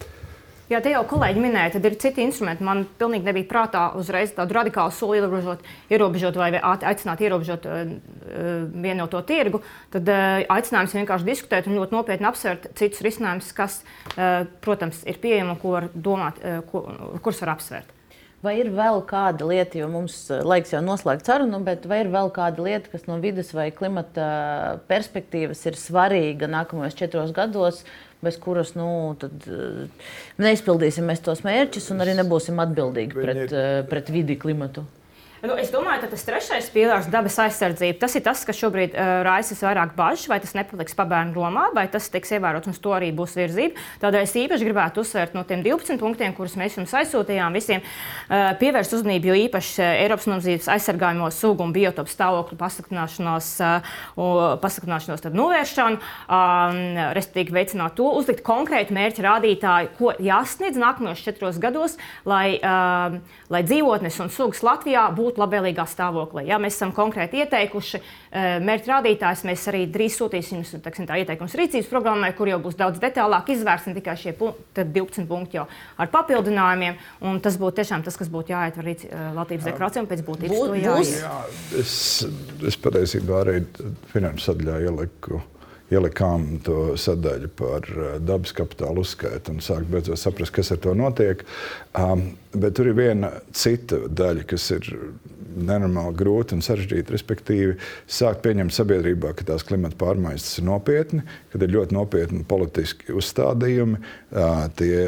Jā, te jau kolēģi minēja, tad ir citi instrumenti. Man pilnīgi nebija prātā uzreiz tādu radikālu soli ierobežot, ierobežot vai aicināt ierobežot uh, vienoto tirgu. Tad uh, aicinājums vienkārši diskutēt un ļoti nopietni apsvērt citus risinājumus, kas, uh, protams, ir pieejami un ko var domāt, uh, ko, kurus var apsvērt. Vai ir vēl kāda lieta, jo mums laiks jau noslēgt sarunu, bet vai ir vēl kāda lieta, kas no vidas vai klimata perspektīvas ir svarīga nākamajos četros gados, bez kuras nu, tad, uh, neizpildīsim tos mērķus un arī nebūsim atbildīgi pret, pret vidi, klimatu. Nu, es domāju, ka tas trešais pīlārs, dabas aizsardzība, tas ir tas, kas šobrīd uh, raisa vairāk bažas, vai tas nepaliks pabērnu lomā, vai tas tiks ievērots, un to arī būs virzība. Tādēļ es īpaši gribētu uzsvērt no tiem 12 punktiem, kurus mēs jums aizsūtījām, visiem uh, pievērst uzmanību, jo īpaši uh, Eiropas nozīmes aizsargājamo sugu un biotopu stāvokļu pasliktināšanos, uh, pasliktināšanos novēršanu, um, respektīvi veicināt to, uzlikt konkrētu mērķu rādītāju, ko jāsniedz nākamajos četros gados, lai, uh, lai dzīvotnes un sugas Latvijā būtu būt labvēlīgā stāvoklī. Ja mēs esam konkrēti ieteikuši eh, mērķa rādītājus, mēs arī drīz sūtīsim jums ieteikumus rīcības programmai, kur jau būs daudz detālāk izvērsts, ne tikai šie punkti, 12 punkti jau ar papildinājumiem. Tas būtu tiešām tas, kas būtu jāietver līdz eh, Latvijas deklarācijai un pēc būtības to jāiet. Jā, es, es patiesībā arī finanšu sadaļā ieliku ielikām to sadaļu par eh, dabas kapitālu uzskaitu un sākt beidzot saprast, kas ar to notiek. Um, bet tur ir viena cita daļa, kas ir nenormāli grūti un sarežģīti. Respektīvi, sākt pieņemt sabiedrībā, ka tās klimata pārmaiņas ir nopietni, kad ir ļoti nopietni politiski uzstādījumi, tie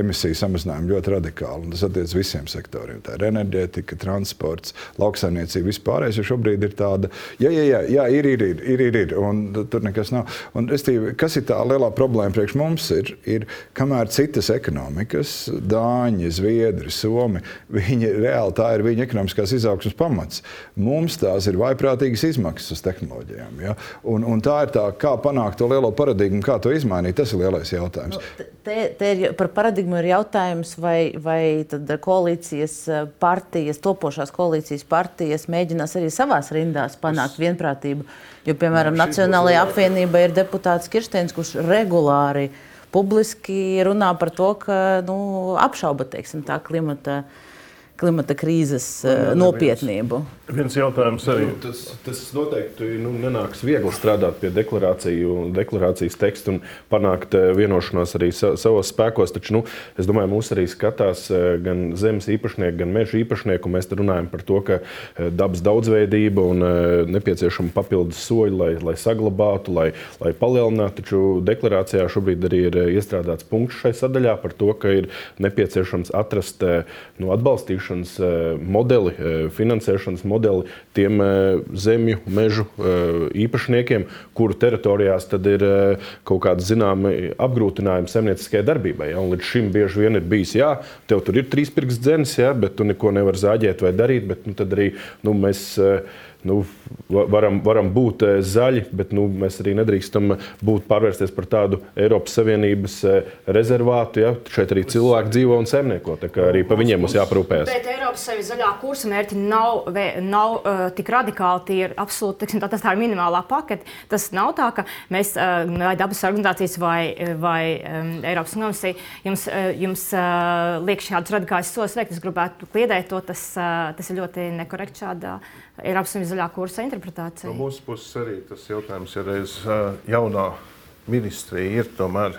emisiju samazinājumi ļoti radikāli. Tas attiecas visiem sektoriem. Tā ir enerģētika, transports, lauksaimniecība, vispārējais. Jo šobrīd ir tāda, jā, jā, jā, jā ir, ir, ir, ir, ir, ir, un tur nekas nav. Un, restīvi, kas ir tā lielā problēma priekš mums? Ir, ir kamēr citas ekonomikas, Dāņi, Zviedri, Somi, viņi reāli tā ir viņa ekonomiskās izaugsmes pamats. Mums tās ir vaiprātīgas izmaksas uz tehnoloģijām. Ja? Un, un tā ir tā, kā panākt to lielo paradigmu, kā to izmainīt. Tas ir lielais jautājums. Nu, te, te ir, par paradigmu ir jautājums, vai, vai koalīcijas eh, partijas, topošās koalīcijas partijas mēģinās arī savās rindās panākt es... vienprātību. Jo, piemēram, Jā, Nacionālajā apvienībā ir deputāts Kirsteins, kurš regulāri publiski runā par to, ka nu, apšauba teiksim, tā klimata klimata krīzes uh, nopietnību. Viens jautājums arī. Nu, tas, tas noteikti nu, nenāks viegli strādāt pie deklarācijas teksta un panākt eh, vienošanos arī sa, savos spēkos. Taču nu, es domāju, mūs arī skatās eh, gan zemes īpašnieki, gan meža īpašnieki. Mēs runājam par to, ka dabas daudzveidība un nepieciešama papildus soļi, lai, lai saglabātu, lai, lai palielinātu. Taču deklarācijā šobrīd arī ir iestrādāts punkts šai sadaļā par to, ka ir nepieciešams atrast nu, atbalstīšanu finansēšanas eh, modeli, eh, finansēšanas modeli tiem eh, zemju, mežu īpašniekiem, kuru teritorijās ir kaut kāda zināma apgrūtinājuma zemnieciskajai darbībai. Ja? Līdz šim bieži vien ir bijis, jā, tev tur ir trīs pirksts dzēnis, ja? bet tu neko nevari zāģēt vai darīt. Bet, nu, tad arī nu, mēs nu, varam, varam būt eh, zaļi, bet nu, mēs arī nedrīkstam būt pārvērsties par tādu Eiropas Savienības eh, rezervātu. Ja? Šeit arī cilvēki dzīvo un zemnieko, tā kā arī par viņiem mums jāparūpējas. Bet Eiropas Savienības zaļā kursa mērķi nav, nav uh, tik radikāli. Tie ir absolūti tiksim, tā, tā ir minimālā pakete. Tas nav tā, ka mēs uh, vai dabas organizācijas vai, vai um, Eiropas komisija jums, uh, jums uh, liek šādus radikālus soļus veikt. Es gribētu kliedēt to, tas, uh, tas ir ļoti nekorekti šādā. Uh, Eiropas Savienības zaļā kursa interpretācija. No mūsu puses arī tas jautājums, ja reiz jaunā ministrija ir tomēr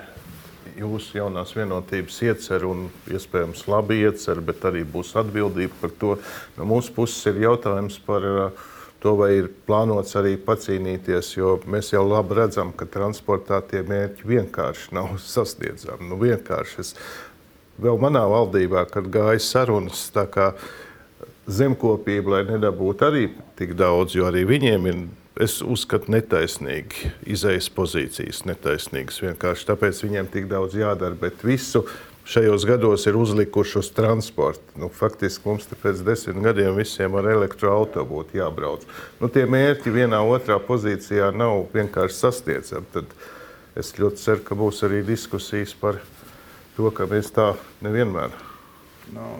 jūsu jaunās vienotības iecer un iespējams labi iecer, bet arī būs atbildība par to. No mūsu puses ir jautājums par to, vai ir plānots arī pacīnīties, jo mēs jau labi redzam, ka transportā tie mērķi vienkārši nav sasniedzami. Nu, vienkārši es vēl manā valdībā, kad gāja sarunas, tā kā zemkopība, lai nedabūtu arī tik daudz, jo arī viņiem ir, es uzskatu, netaisnīgi izējas pozīcijas, netaisnīgas vienkārši tāpēc viņiem tik daudz jādara, bet visu šajos gados ir uzlikuši uz transportu. Nu, faktiski mums pēc desmit gadiem visiem ar elektroautorātu būtu jābrauc. Nu, tie mērķi vienā otrā pozīcijā nav vienkārši sasniedzami. Tad es ļoti ceru, ka būs arī diskusijas par to, ka mēs tā nevienmēr. No,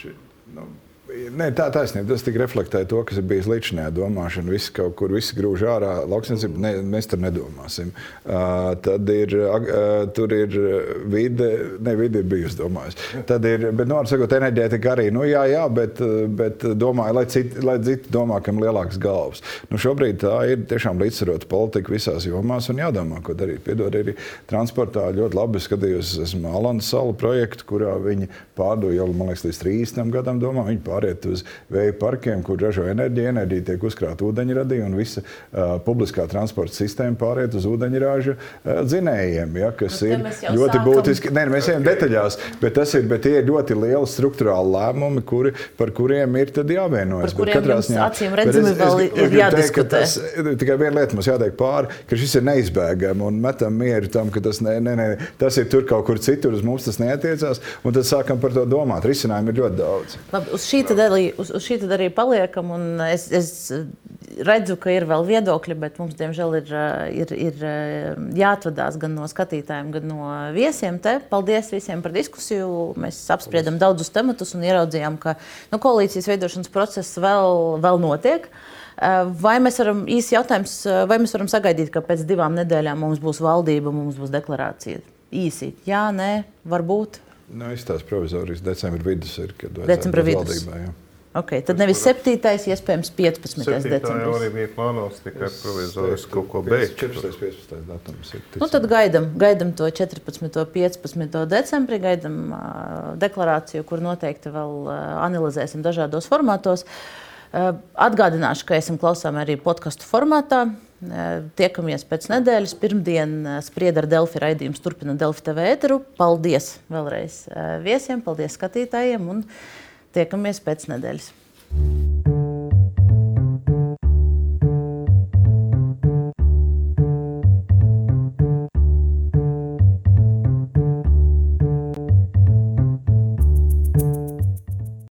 ši, no. Nē, tā taisnība. Tas tikai reflektē to, kas ir bijis līdz šim domāšana. Visi kaut kur visi grūž ārā, lauksniecība, ne, mēs tur nedomāsim. Uh, tad ir, uh, tur ir vide, ne vide ir bijusi, domājis. Tad ir, bet, nu, sakot, enerģētika arī, nu, jā, jā, bet, bet domāju, lai citi, lai citi domā, kam lielākas galvas. Nu, šobrīd tā ir tiešām līdzsvarota politika visās jomās un jādomā, ko darīt. Piedod, arī transportā ļoti labi skatījos, esmu Alandas salu projektu, kurā viņi pārdo jau, man liekas, līdz 30 gadam domā, viņi pār pāriet uz vēja parkiem, kur ražo enerģiju. Enerģija tiek uzkrāta ūdeņradī, un visa uh, publiskā transporta sistēma pāriet uz ūdeņraža uh, dzinējiem, ja, kas nu, ir ļoti sākam... būtiski. Nē, mēs ejam detaļās, bet, ir, bet tie ir ļoti lieli struktūrāli lēmumi, kuri, par kuriem ir jāvienojas. Katrā ziņā acīm redzami vēl es, ir jādiskutē. Tas, tikai viena lieta mums jāteiek pāri, ka šis ir neizbēgami un metam mieru tam, ka tas, ne, ne, ne, tas ir tur kaut kur citur, uz mums tas neatiecās, un tad sākam par to domāt. Risinājumi ir ļoti daudz. Labi, uz šī tad arī, uz, uz šī tad arī paliekam. Es, es redzu, ka ir vēl viedokļi, bet mums, diemžēl, ir, ir, ir jāatvadās gan no skatītājiem, gan no viesiem. Te. Paldies visiem par diskusiju. Mēs apspriedām daudzus tematus un ieraudzījām, ka nu, koalīcijas veidošanas process vēl, vēl notiek. Vai mēs varam īsi jautājums, vai mēs varam sagaidīt, ka pēc divām nedēļām mums būs valdība, mums būs deklarācija? Īsi, jā, nē, varbūt. Nu, izstāsta provizorijas decembra vidus ir, kad decembra vidus. Valdībā, jā. Okay, tad nevis 7. iespējams 15. decembris. Jau arī bija plānots tikai provizoriski kaut ko beigt. 14. 15. datums ir. Nu, tad gaidam, gaidam to 14. un 15. decembrī, gaidam uh, deklarāciju, kur noteikti vēl uh, analizēsim dažādos formātos. Uh, atgādināšu, ka esam klausāmi arī podkastu formātā. Tiekamies pēc nedēļas. Pirmdien sprieda ar Delfi raidījumu, turpina Delfi TV ēteru. Paldies vēlreiz viesiem, paldies skatītājiem un tiekamies pēc nedēļas.